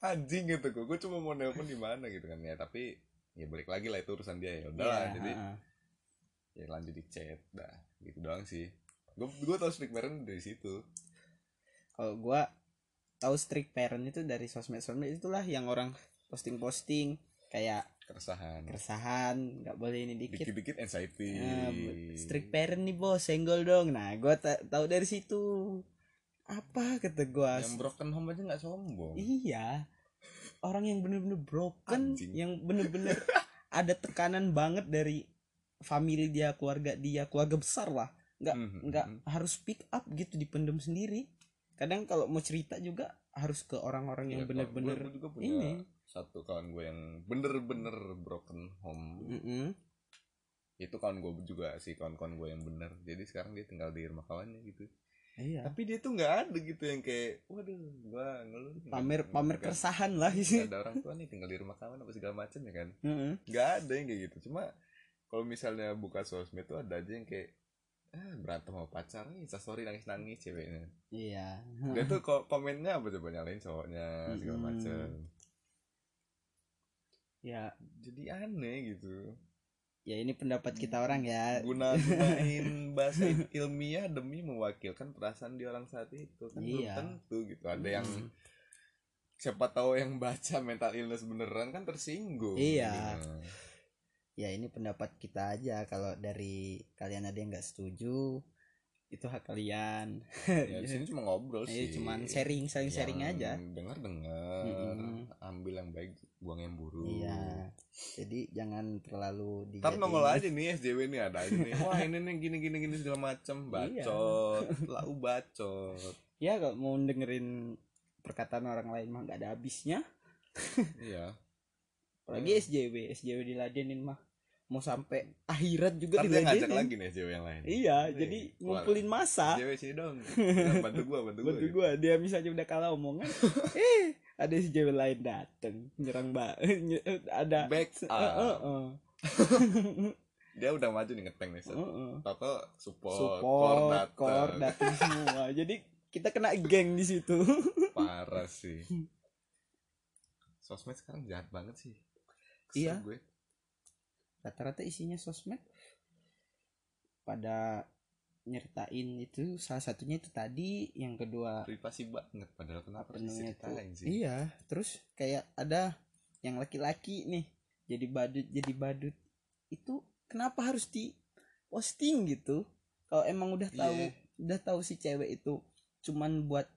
anjing kata gue gue cuma mau nelpon di mana gitu kan. Ya tapi ya balik lagi lah itu urusan dia. Ya udah lah Iya, jadi heeh. Ya lanjut di chat dah. Gitu doang sih. Gue gue tau strict parent dari situ. Kalau gua tahu strict parent itu dari sosmed sosmed itulah yang orang posting posting kayak keresahan. keresahan nggak boleh ini dikit. Dikit-dikit anxiety. Nah, strict parent nih bos senggol dong. Nah ta- tahu dari situ. Apa kata gua? Yang broken home aja nggak sombong. Iya. Orang yang bener-bener broken Anjing. yang bener-bener ada tekanan banget dari family dia keluarga dia keluarga besar lah. Nggak Mhm, nggak mhm. harus pick up gitu dipendam sendiri. Kadang kalau mau cerita juga harus ke orang-orang yang Ya, bener-bener ini. satu kawan gue yang bener-bener broken home. Mm-mm. itu kawan gue juga sih kawan-kawan gue yang bener. Jadi sekarang dia tinggal di rumah kawannya gitu. Iya. Tapi dia tuh nggak ada gitu yang kayak waduh gua ngeluh pamer Nggak- pamer nggak- keresahan lah. Nggak ada orang tua nih tinggal di rumah kawan apa segala macam ya kan? Mm-mm. nggak ada yang kayak gitu. Cuma kalau misalnya buka sosmed tuh ada aja yang kayak ah, berantem sama pacar nih story nangis nangis ceweknya. Iya. Dia tuh ko- komennya apa coba nyalain cowoknya segala Mm-mm. macam ya. Jadi aneh gitu. Ya ini pendapat kita orang ya. Guna gunain bahasa ilmiah demi mewakilkan perasaan di orang saat itu. Kan belum Iya. tentu gitu. Ada yang siapa tahu yang baca mental illness beneran kan tersinggung Iya. gitu. Ya ini pendapat kita aja. Kalau dari kalian ada yang nggak setuju itu hak kalian. Ya di sini cuma ngobrol Ini sih. cuman sharing saling sharing aja. dengar dengar Mm-mm. ambil yang baik buang yang buruk. Iya. Jadi jangan terlalu Ntar dijadiin- nongol aja nih SJW nih ada aja nih. Wah ini nih gini gini gini segala macem. Iya. Bacot Lau bacot. Ya kalau mau dengerin perkataan orang lain mah nggak ada habisnya. Iya apalagi SJW SJW diladenin mah mau sampai akhirat juga Ntar dia ngajak lagi nih SJW yang lain. Iya Nih, jadi wah, ngumpulin masa. SJW sini dong. Bantu gua bantu gua. Bantu gitu. gua. Dia misalnya udah kalah omongan. Eh ada SJW lain dateng nyerang mbak ada Back up. eh, eh. Dia udah maju nih ngeteng nih. Eh, eh. Toto support, support core core dateng. semua. Jadi kita kena geng di situ. Parah sih. Sosmed sekarang jahat banget sih Iya. gue. Rata-rata isinya sosmed pada nyeritain itu salah satunya itu tadi yang kedua Privasi banget Padahal kenapa diceritain sih? Iya terus kayak ada yang laki-laki nih jadi badut jadi badut. Itu kenapa harus di posting gitu? Kalau emang udah tahu Iya. udah tahu si cewek itu cuman buat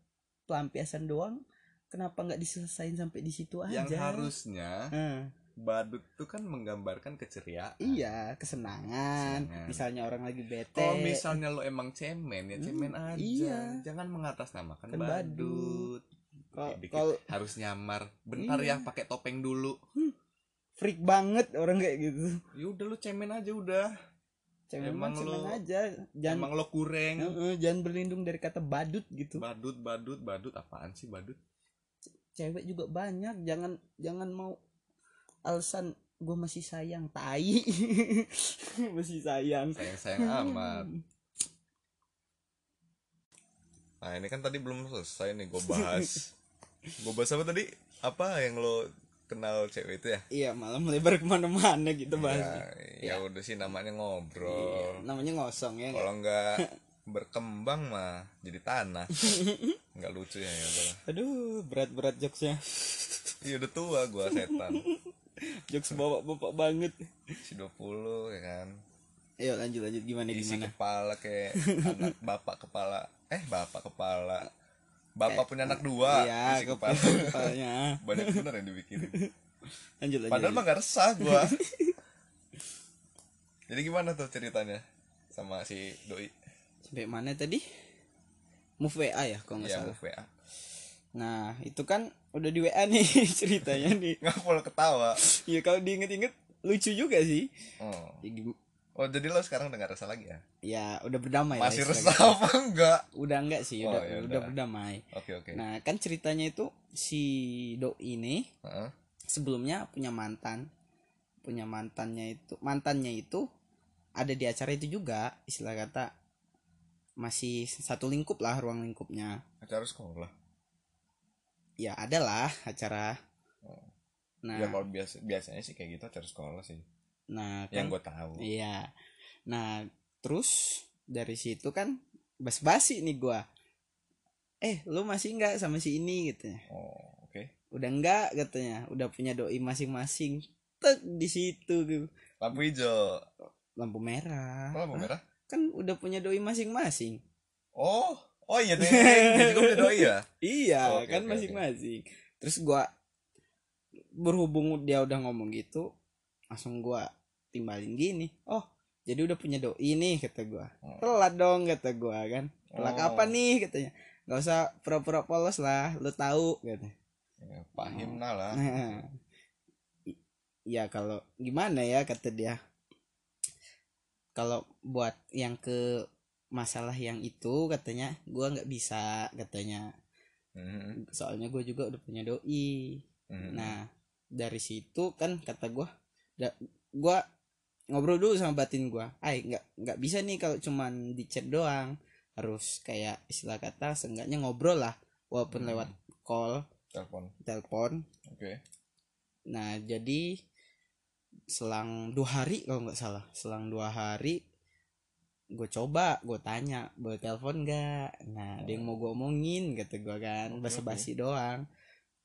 pelampiasan doang kenapa nggak diselesain sampai di situ aja? Yang harusnya Nah, Badut tuh kan menggambarkan keceriaan. Iya kesenangan. Kesenangan. misalnya orang lagi bete. Kalau misalnya lo emang cemen ya Hmm, cemen aja. iya. Jangan mengatasnamakan Kan badut, Dikit kalau- harus nyamar. Bentar Iya. ya pakai topeng dulu. Freak banget orang kayak gitu. Ya udah lo cemen aja udah. Cemen Emang cemen lu- aja. Jangan Emang lo kureng. Jangan berlindung dari kata badut gitu. Badut, badut, badut. Apaan sih badut? cewek juga banyak. Jangan jangan mau alasan gue masih sayang tai. Masih sayang. Sayang-sayang amat. Nah ini kan tadi belum selesai nih gue bahas. Gue bahas apa tadi? Apa yang lo kenal cewek itu ya? iya malah melebar ke mana-mana gitu bahasnya Ya, ya udah sih namanya ngobrol. Namanya ngosong ya? Kalau nggak berkembang mah jadi tanah. Nggak lucu ya ya aduh berat-berat jokesnya. Iya udah tua gua setan jokes bapak-bapak banget. Si 20 ya kan? Ayo lanjut lanjut. Gimana isi gimana? kepala kayak anak bapak kepala. Eh bapak kepala. Bapak punya anak dua iya isi kepala kepala. kepalanya. Banyak bener yang dibikirin lanjut lanjut padahal mah gak resah gua. Jadi gimana tuh ceritanya sama si doi? Sampai mana tadi? Move WA ya kalau nggak ya salah. move WA nah itu kan udah di WA nih ceritanya nih. Nggak boleh ketawa. Ya kalau diinget-inget lucu juga sih. Oh. Ya, oh jadi lo sekarang udah gak resah lagi ya? Ya udah berdamai lah masih istilahnya. resah apa enggak? Udah enggak sih Oh, udah ya udah. berdamai. Oke oke. Nah kan ceritanya itu si doi ini Heeh. sebelumnya punya mantan. Punya mantannya itu mantannya itu ada di acara itu juga istilah kata masih satu lingkup lah ruang lingkupnya. Acara sekolah ya ada lah acara. Oh. nah. ya kalau biasa biasanya sih kayak gitu acara sekolah sih. Nah yang kan gue tahu. Iya. Nah terus dari situ kan bas-basi nih gua. Eh lu masih enggak sama si ini? gitu oh oke. Udah enggak katanya. Udah punya doi masing-masing. Tek di situ gitu. lampu hijau. Lampu merah. Oh, lampu merah? Kan udah punya doi masing-masing. Oh oh iya dia juga punya doi ya? Iya Oke, kan oke, masing-masing. terus gua berhubung dia udah ngomong gitu langsung gua timbalin gini. Oh jadi udah punya doi nih kata gua. Oh. telat dong kata gua kan. Telat Oh. apa nih katanya. Nggak usah pura-pura polos lah lu tahu kata. Ya, lah Nah, i- ya kalau gimana ya kata dia. Kalau buat yang ke masalah yang itu katanya gua nggak bisa katanya. Mhm. soalnya gue juga udah punya doi. Mhm. nah dari situ kan kata gua da, gua ngobrol dulu sama batin gua. Ay nggak nggak bisa nih kalau cuman di chat doang. Harus kayak istilah kata seenggaknya ngobrol lah walaupun Hmm. lewat call telepon. telepon. Oke. Nah, jadi selang dua hari kalau nggak salah, selang dua hari gue coba, gue tanya, boleh telepon nggak? Nah, ada yang mau gue omongin, kata gue kan, Oke, basa-basi doang.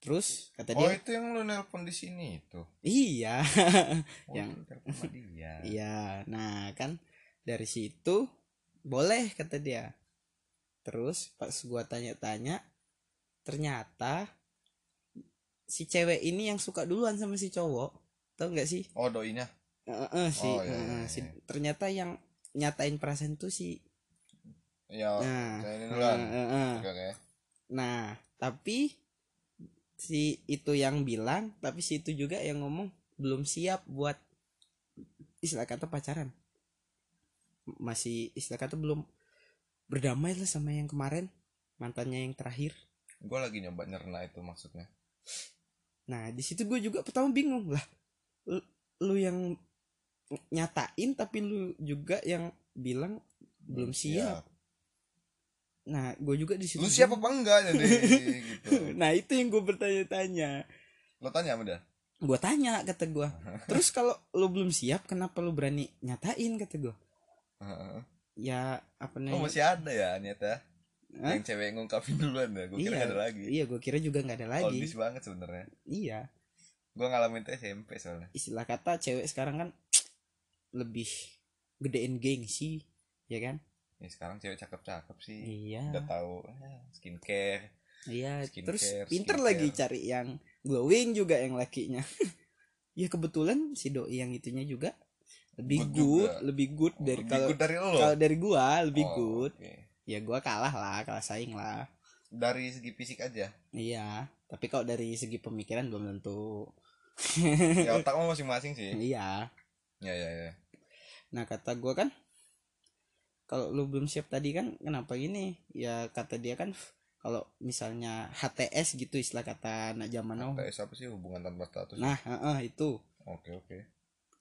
Terus kata oh dia, itu yang lu nelpon di sini itu iya, oh, Yang- dia iya. Nah, kan dari situ boleh kata dia. Terus pas gue tanya-tanya, ternyata si cewek ini yang suka duluan sama si cowok, tau nggak sih? oh doinya Heeh sih, Oh, iya, heeh, iya, si- iya. ternyata yang nyatain perasaan tuh si ya nah, heeh. oke oke. Nah tapi si itu yang bilang tapi si itu juga yang ngomong belum siap buat istilah kata pacaran. Masih istilah kata belum berdamai lah sama yang kemarin mantannya yang terakhir. Gue lagi nyoba nyerna itu maksudnya. Nah di situ gue juga pertama bingung lah. Lu, lu yang nyatain tapi lu juga yang bilang belum siap Nah, gue juga di situ. lu siap apa enggak jadi gitu Nah, itu yang gue bertanya-tanya. lo tanya sama dia Gue tanya kata gue. Terus kalau lu belum siap, kenapa lu berani nyatain kata gue? Ya apa nih? oh masih ada ya nyata Hah? yang cewek ngungkapin duluan ya gue kira Iya, nggak ada lagi Iya, gue kira juga nggak ada lagi. Oldies banget sebenarnya Iya, gue ngalamin itu SMP soalnya istilah kata cewek sekarang kan lebih gedein gengsi, ya kan? ya sekarang cewek cakep-cakep sih Iya. udah tahu eh, skincare Iya, Skincare, terus pinter skincare. lagi cari yang glowing juga yang lakinya. ya kebetulan si doi yang itunya juga lebih Good good, juga. lebih good Oh, dari kalau dari lo kalau dari gua lebih Oh, good. oke. Ya gua kalah lah, kalah saing lah. dari segi fisik aja Iya, tapi kalau dari segi pemikiran belum tentu. ya otak masing-masing sih Iya. ya ya ya Nah, kata gua kan kalau lu belum siap tadi kan kenapa gini? Ya kata dia kan kalau misalnya HTS gitu istilah kata anak zaman now. HTS apa sih? Hubungan tanpa status? Nah, heeh, itu. Oke oke.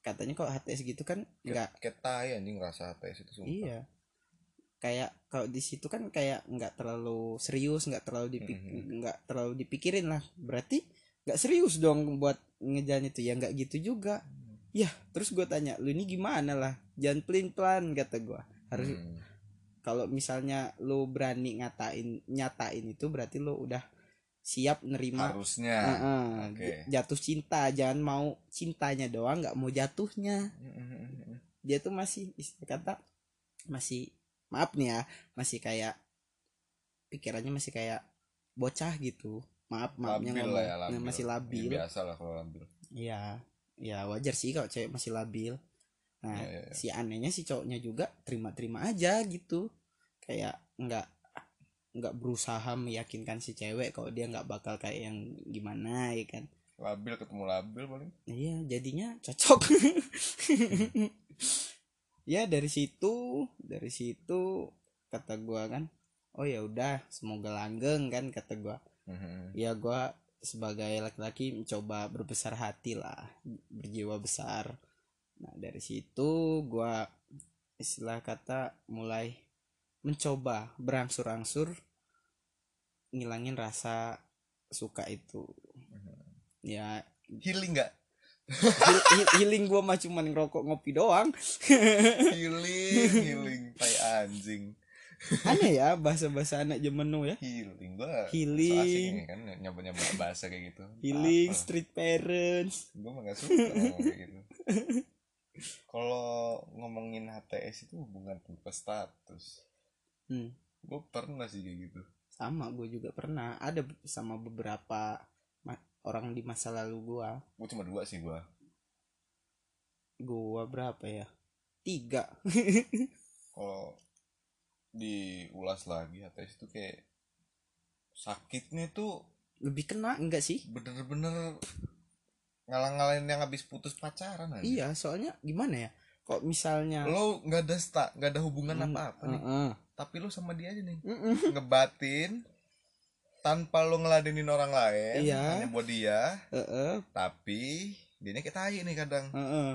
Katanya kalau HTS gitu kan nggak kayak tai anjing rasa HTS itu sumpah. Iya. Kayak kalau di situ kan kayak nggak terlalu serius nggak terlalu dipik Mhm. nggak terlalu dipikirin lah. Berarti nggak serius dong buat ngejalan itu. Ya nggak gitu juga ya terus gue tanya lu ini gimana lah? Jangan pelin pelan kata gue harus Hmm. kalau misalnya lu berani ngatain nyatain itu berarti lu udah siap nerima. Harusnya. Heeh, oke. j- jatuh cinta jangan mau cintanya doang nggak mau jatuhnya. Dia tuh masih istilah kata masih maaf nih ya masih kayak pikirannya masih kayak bocah gitu. Maaf maafnya labil ngomong. lah ya labil. Masih labil. Ya, biasa lah kalau labil. Iya, ya wajar sih kalau cewek masih labil. Nah, Iya, iya, iya. si anehnya si cowoknya juga terima-terima aja gitu. Kayak nggak nggak berusaha meyakinkan si cewek kalau dia nggak bakal kayak yang gimana ya kan. labil ketemu labil paling Iya, jadinya cocok. ya dari situ, dari situ kata gua kan, oh ya udah, semoga langgeng kan kata gua. ya gua sebagai laki-laki mencoba berbesar hati lah berjiwa besar. Nah dari situ gua istilah kata mulai mencoba berangsur-angsur ngilangin rasa suka itu. Ya. Healing nggak? Heal- heal- healing gua mah cuman ngerokok ngopi doang. Healing healing tai anjing aneh ya bahasa-bahasa anak zaman now ya. Healing gua Healing. asik nih kan nyoba nyoba bahasa kayak gitu. Healing street parents. Gue mah gak suka kayak gitu. Kalau ngomongin HTS itu hubungan tanpa status. Hmm. gue pernah sih kayak gitu. Sama gue juga pernah. Ada sama beberapa orang di masa lalu gua. Gue cuma dua sih gue gua berapa ya? Tiga. Kalau diulas lagi HTS itu kayak sakitnya tuh lebih kena enggak sih? bener-bener ngalang-ngalain yang habis putus pacaran aja. Iya soalnya gimana ya? Kok misalnya lo nggak ada sta nggak ada hubungan Hmm, apa-apa nih. tapi lo sama dia aja nih. Mm-mm. ngebatin tanpa lo ngeladenin orang lain Iya. hanya buat dia. Heeh, tapi dianya kayak tai nih kadang. Heeh.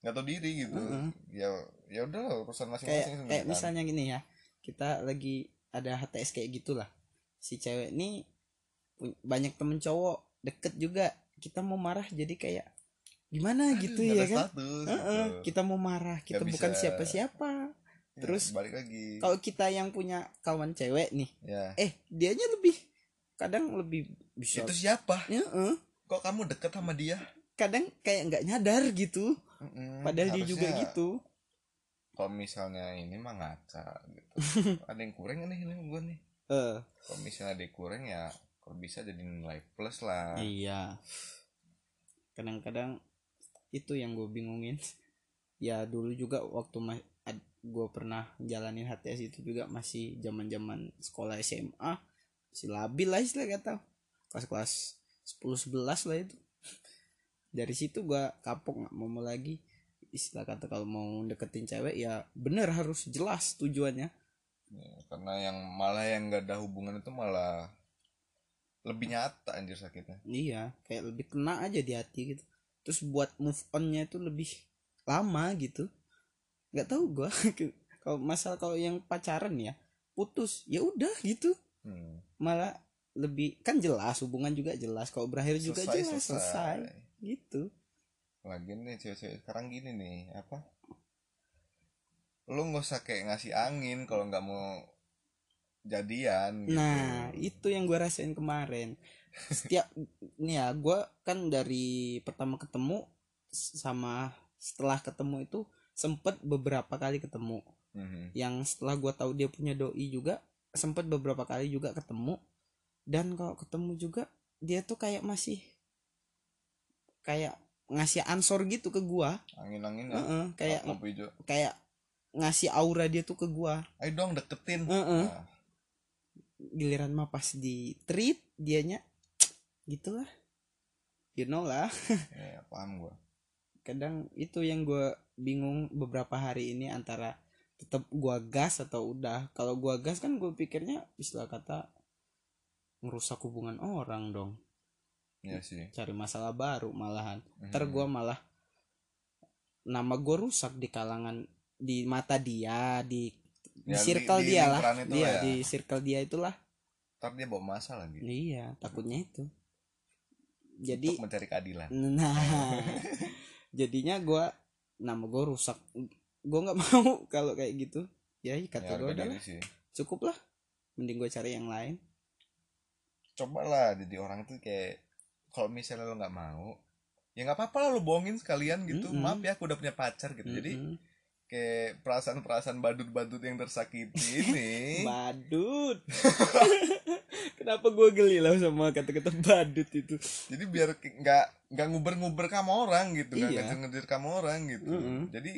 nggak tahu diri gitu. Heeh. ya ya udah urusan kayak masing-masing kayak sebenarnya. misalnya gini ya kita lagi ada HTS kayak gitulah. Si cewek nih pu- banyak temen cowok deket juga. Kita mau marah jadi kayak gimana Aduh, gitu ya kan? status, Heeh, gitu. kita mau marah kita Nggak bukan siapa-siapa. Ya, terus balik lagi. kalau kita yang punya kawan cewek nih ya. eh dianya lebih kadang lebih bisa. Itu siapa? Ya, eh. kok kamu deket sama dia? Kadang kayak nggak nyadar gitu. Mm-mm, padahal dia juga gitu kalau misalnya ini mah ngaca gitu. Ada yang kurang nih ini gue nih. Eh. Kalau misalnya ada yang kurang ya kalau bisa jadi nilai plus lah. Iya. Kadang-kadang itu yang gue bingungin. Ya dulu juga waktu ma- ad- gue pernah jalanin HTS itu juga masih zaman zaman sekolah SMA masih labil lah istilah kata. Kelas-kelas 10 11 lah itu. Dari situ gue kapok nggak mau lagi istilah kata kalau mau deketin cewek ya bener harus jelas tujuannya. Ya, karena yang malah yang gak ada hubungan itu malah lebih nyata anjir sakitnya. Iya kayak lebih kena aja di hati gitu. Terus buat move onnya itu lebih lama gitu. Nggak tahu gua. Kalau masalah kalau yang pacaran ya putus ya udah gitu. Hmm. malah lebih kan jelas hubungan juga jelas. Kalau berakhir juga jelas selesai. gitu Lagian nih cewek-cewek sekarang gini nih apa? Lu nggak usah kayak ngasih angin kalau nggak mau jadian. Gitu. nah itu yang gua rasain kemarin setiap nih ya gua kan dari pertama ketemu sama setelah ketemu itu sempet beberapa kali ketemu Mhm. yang setelah gua tahu dia punya doi juga sempet beberapa kali juga ketemu dan kalau ketemu juga dia tuh kayak masih kayak ngasih ansor gitu ke gua Angin-angin ya. Heeh, kayak lampu hijau. kayak ngasih aura dia tuh ke gua Ayo dong deketin. Heeh. Nah, giliran mah pas di treat dianya gitulah you know lah ya, paham gua. kadang itu yang gua bingung beberapa hari ini antara tetap gua gas atau udah kalau gua gas kan gue pikirnya istilah kata ngerusak hubungan orang dong Iya sih. cari masalah baru malahan ntar Mhm. gua malah nama gue rusak di kalangan di mata dia di di Ya, di- circle di dia lah itu dia lah ya. di circle dia itulah Ntar dia bawa masalah lagi. iya takutnya itu jadi Untuk mencari keadilan. nah jadinya gua nama gue rusak gue nggak mau kalau kayak gitu ya ikat ya, gue udah cukup lah mending gue cari yang lain cobalah jadi orang tuh kayak kalau misalnya lo nggak mau ya nggak apa-apa lah lo bohongin sekalian gitu. Mm-mm. maaf ya aku udah punya pacar gitu. Jadi Mm-mm. kayak perasaan-perasaan badut-badut yang tersakiti ini. Badut. Kenapa gue geli lah sama kata-kata badut itu? Jadi biar nggak nggak nguber-nguber kamu orang gitu nggak Iya. ngejar-ngejar kamu orang gitu. Mm-mm. jadi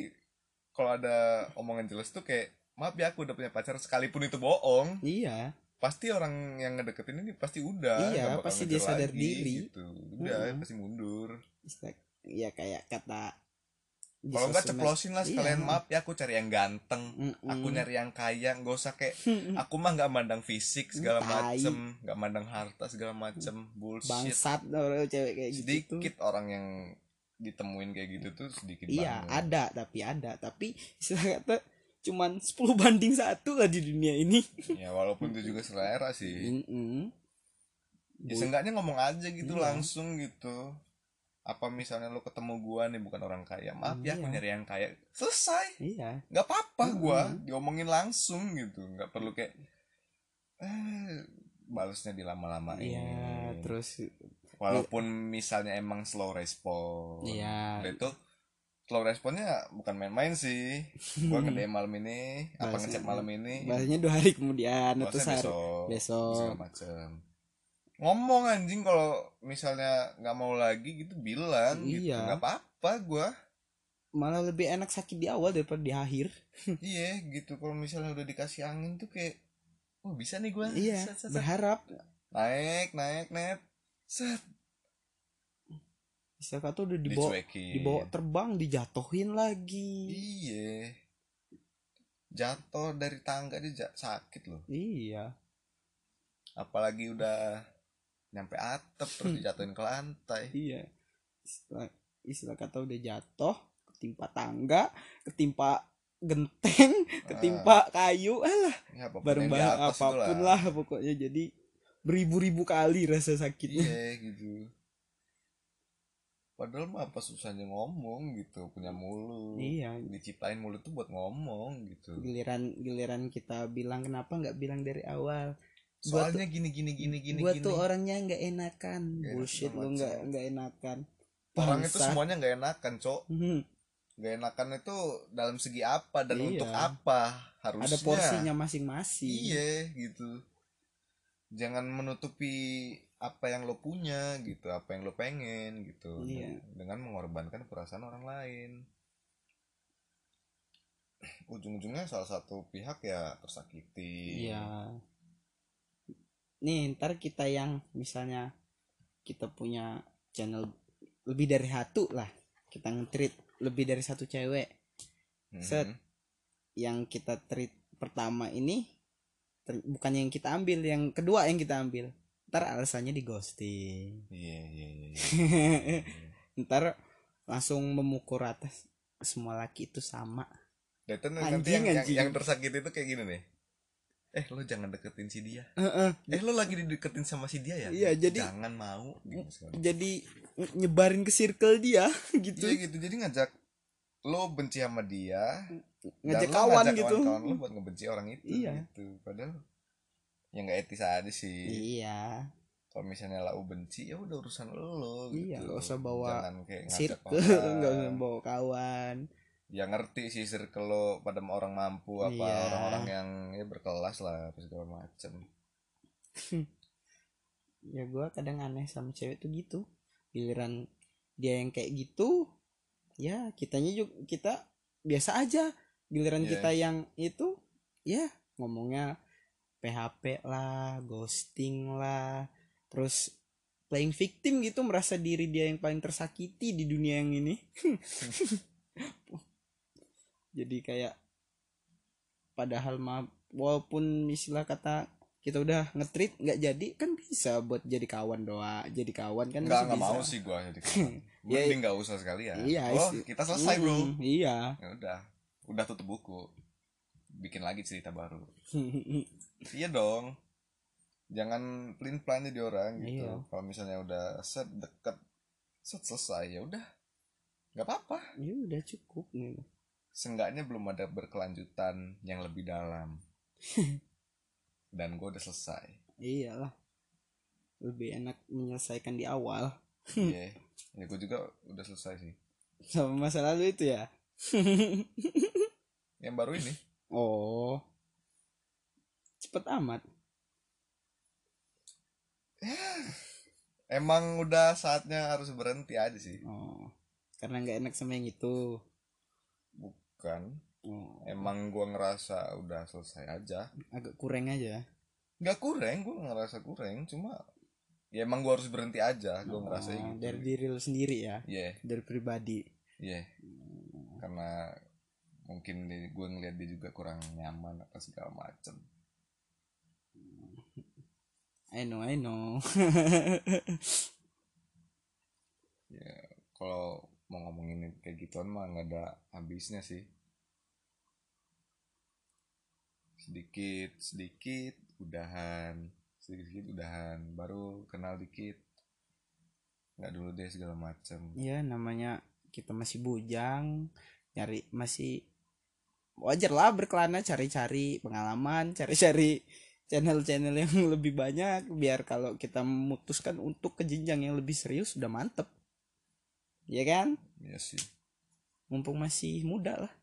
kalau ada omongan jelas tuh kayak maaf ya aku udah punya pacar. Sekalipun itu bohong. Iya pasti orang yang ngedeketin ini pasti udah Iya, pasti dia sadar lagi, diri. gitu. udah Mm-mm. pasti mundur Istilah- ya kayak kata kalau nggak ceplosin lah sekalian Iya. maaf ya aku cari yang ganteng Mm-mm. aku nyari yang kaya nggak usah kayak aku mah nggak mandang fisik segala macem nggak mandang harta segala macem bullshit bangsat orang cewek kayak gitu sedikit orang yang ditemuin kayak gitu tuh sedikit iya banget ada tapi ada tapi istilah kata cuman 10 banding satu lah di dunia ini ya walaupun itu juga selera sih Mm-mm. ya Bu- seenggaknya ngomong aja gitu Iya. langsung gitu apa misalnya lo ketemu gua nih bukan orang kaya maaf ya aku Iya. nyari yang kaya selesai iya nggak apa-apa gua Mm-mm. diomongin langsung gitu nggak perlu kayak eh balesnya dilama-lamain iya terus walaupun misalnya emang slow respon Iya. Itu slow responnya bukan main-main sih. Gua nge malam ini apa ngechat malam ini? bahasanya dua hari kemudian atau sehari besok besok. macem. Ngomong anjing kalau misalnya nggak mau lagi gitu bilang gitu. Iya. nggak apa-apa gua. Malah lebih enak sakit di awal daripada di akhir. Iya gitu. Kalau misalnya udah dikasih angin tuh kayak oh bisa nih gua. Iya Set, set, set. berharap. Naik naik net. Set istilah kata udah dibawa dicuekin. dibawa terbang dijatuhin lagi. Iya. Jatuh dari tangga ja- sakit loh. Iya. Apalagi udah nyampe atap terus dijatuhin ke lantai. Iya. Istilah, istilah kata udah jatuh ketimpa tangga ketimpa genteng ketimpa kayu alah. Ya, apa pun bareng apa pun itulah. lah pokoknya. Jadi beribu-ribu kali rasa sakitnya. Iya gitu padahal mah apa susahnya ngomong gitu punya mulut. Iya. Diciptain mulut tuh buat ngomong gitu. Giliran giliran kita bilang kenapa nggak bilang dari awal? Gua soalnya gini gini gini gini gua gini. tuh orangnya nggak enakan. Nggak bullshit lu nggak nggak enakan. Orang itu semuanya nggak enakan cok. Hmm, nggak enakan itu dalam segi apa dan Iya. untuk apa harusnya? Ada porsinya masing-masing. Iya gitu. Jangan menutupi apa yang lo punya gitu apa yang lo pengen gitu Iya. dengan mengorbankan perasaan orang lain ujung-ujungnya salah satu pihak ya tersakiti Iya. Nih, ntar kita yang misalnya kita punya channel lebih dari satu lah. Kita nge-treat lebih dari satu cewek. Mhm. set. Yang kita treat pertama ini ter- bukan yang kita ambil, yang kedua yang kita ambil. Ntar alasannya di ghosting. iya iya iya, iya. ntar langsung memukul rata semua laki itu sama. Anjing, nanti yang, yang, anjing. yang tersakiti itu kayak gini nih eh lo jangan deketin si dia Heeh. eh lo lagi dideketin sama si dia ya Iya, jadi- jangan mau gitu. Jadi nye- nyebarin ke circle dia gitu. Iya gitu jadi ngajak lo benci sama dia Ngajak kawan ngajak gitu. kawan-kawan lo buat ngebenci orang itu Iya. gitu padahal ya nggak etis aja sih. Iya. kalau misalnya lau benci ya udah urusan lo gitu. Iya, nggak usah bawa jangan kayak ngajak orang usah bawa kawan. Ya ngerti sih circle lo pada orang mampu apa Iya. orang-orang yang ya berkelas lah apa segala macem. Ya gue kadang aneh sama cewek tuh gitu. Giliran dia yang kayak gitu ya kitanya juga kita biasa aja. Giliran Iya. kita yang itu ya ngomongnya PHP lah ghosting lah terus playing victim gitu merasa diri dia yang paling tersakiti di dunia yang ini. Jadi kayak padahal mah walaupun istilah kata kita udah ngetrit nggak jadi kan bisa buat jadi kawan doa jadi kawan kan nggak nggak mau sih gua jadi kawan. Ya, mending nggak usah sekalian iya oh isi- kita selesai bro. Mm, iya. Ya udah udah tutup buku. Bikin lagi cerita baru iya dong. Jangan pelin pelan jadi orang gitu. Iya. kalau misalnya udah set deket set selesai ya udah. Nggak apa apa ya udah cukup nih seenggaknya belum ada berkelanjutan yang lebih dalam. Dan gue udah selesai. Iyalah. Lebih enak menyelesaikan di awal. Iya, ya gue juga udah selesai sih. Sama masa lalu itu ya? Yang baru ini. Oh cepet amat. Emang udah saatnya harus berhenti aja sih. Oh karena nggak enak sama yang itu. Bukan. Oh, emang gue ngerasa udah selesai aja. Agak kurang aja. Nggak kurang gue ngerasa kurang. Cuma ya emang gue harus berhenti aja. Ngerasa Oh, gitu. dari diri lu sendiri ya? Iya. Dari pribadi? Iya. Karena mungkin gue ngeliat dia juga kurang nyaman atau segala macem I know I know. Ya kalau mau ngomongin kayak gituan mah nggak ada habisnya sih. Sedikit sedikit udahan sedikit sedikit udahan. Baru kenal dikit. Nggak dulu deh segala macem. Ya namanya kita masih bujang nyari masih wajar lah berkelana cari-cari pengalaman cari-cari channel-channel yang lebih banyak biar kalau kita memutuskan untuk ke jenjang yang lebih serius sudah mantep. Ya kan? Iya sih. Mumpung masih muda lah.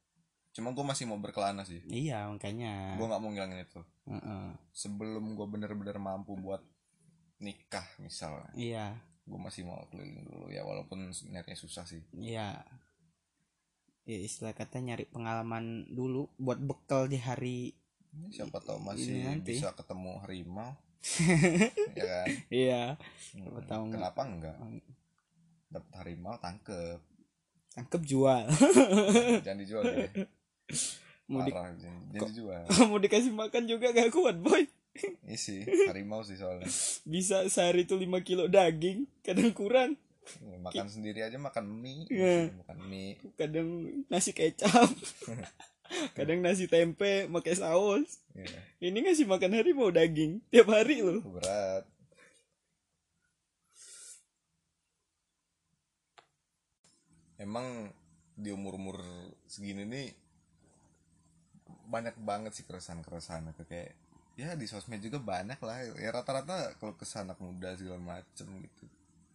Cuma gue masih mau berkelana sih. Iya makanya. Gue nggak mau ngilangin itu. Heeh. sebelum gue bener-bener mampu buat nikah misalnya. Iya. Gue masih mau keliling dulu. Ya walaupun niatnya susah sih. Iya. Ya istilah kata nyari pengalaman dulu buat bekal di hari siapa tahu masih nanti. bisa ketemu harimau. Ya kan? Iya. Hmm, Siapa tahu nggak. kenapa enggak? Dapat harimau tangkep. Tangkep jual. Jangan dijual ya mau, di, jangan, dijual. mau dikasih makan juga gak kuat boy? Ini sih harimau sih soalnya. Bisa sehari itu 5 kilo daging kadang kurang. Ya, makan sendiri aja makan mie. Iya. makan mie. Kadang nasi kecap kadang nasi tempe pakai saus. Ya, ini ngasih makan harimau daging. Tiap hari loh. Berat. Emang di umur umur segini nih banyak banget sih keresahan keresahan kayak ya di sosmed juga banyak lah. Ya rata-rata kalau kesan anak muda segala macem gitu.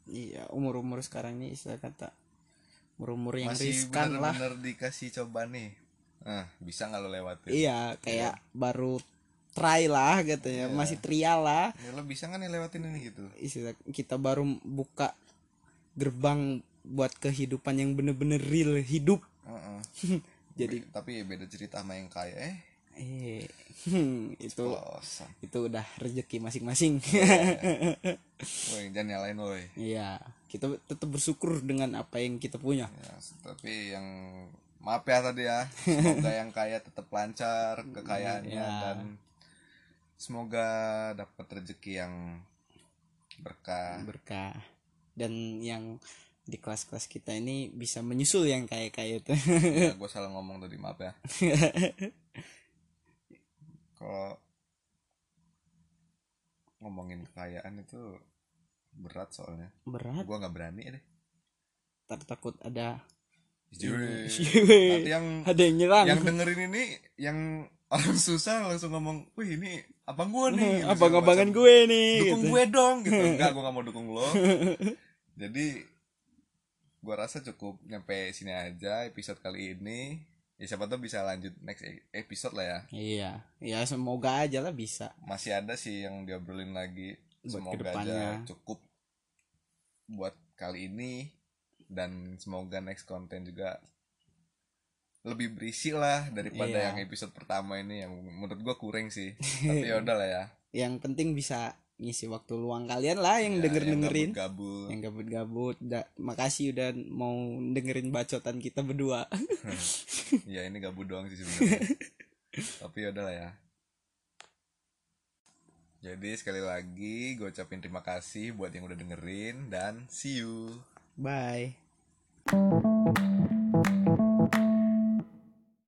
Iya umur umur sekarang ini istilah kata umur umur yang masih riskan lah. bener-bener dikasih coba nih ah bisa nggak lo lewatin? Iya kayak baru try lah gitu ya Iya. masih trial lah. Ya lo bisa nggak nih lewatin ini gitu? Istilah kita baru buka gerbang buat kehidupan yang bener-bener real hidup. Heeh. Jadi- Be- tapi beda cerita sama yang kaya eh. Eh hmm, itu pelosan itu udah rezeki masing-masing. Woi, jangan nyalain woi. Iya kita tetap bersyukur dengan apa yang kita punya. Ya, tapi yang maaf ya tadi ya. Semoga yang kaya tetap lancar kekayaannya Ya. dan semoga dapat rezeki yang berkah. Berkah. Dan yang di kelas-kelas kita ini bisa menyusul yang kayak kayak itu. Ya, gue salah ngomong tadi maaf ya. Kalau ngomongin kekayaan itu berat soalnya. Berat? Gue nggak berani deh. Tak takut ada Jujur. Iya. nanti yang ada yang nyerang. yang dengerin ini yang orang susah langsung ngomong wih ini abang gue nih. Abang-abangan gue nih dukung gitu. gue dong gitu. Enggak gue gak mau dukung lo. Jadi gue rasa cukup nyampe sini aja episode kali ini. Ya siapa tahu bisa lanjut next e- episode lah ya. Iya. Ya semoga aja lah bisa. Masih ada sih yang diobrolin lagi. Buat semoga ke depannya. aja cukup buat kali ini dan semoga next konten juga lebih berisi lah daripada Iya. yang episode pertama ini yang menurut gua kurang sih. Tapi ya udah lah ya. Yang penting bisa ngisi waktu luang kalian lah yang Ya, denger dengerin. gabut yang gabut-gabut. Da- makasih udah mau dengerin bacotan kita berdua. Ya ini gabut doang sih sebenarnya. Tapi ya udah lah ya. Jadi sekali lagi gue ucapin terima kasih buat yang udah dengerin dan see you bye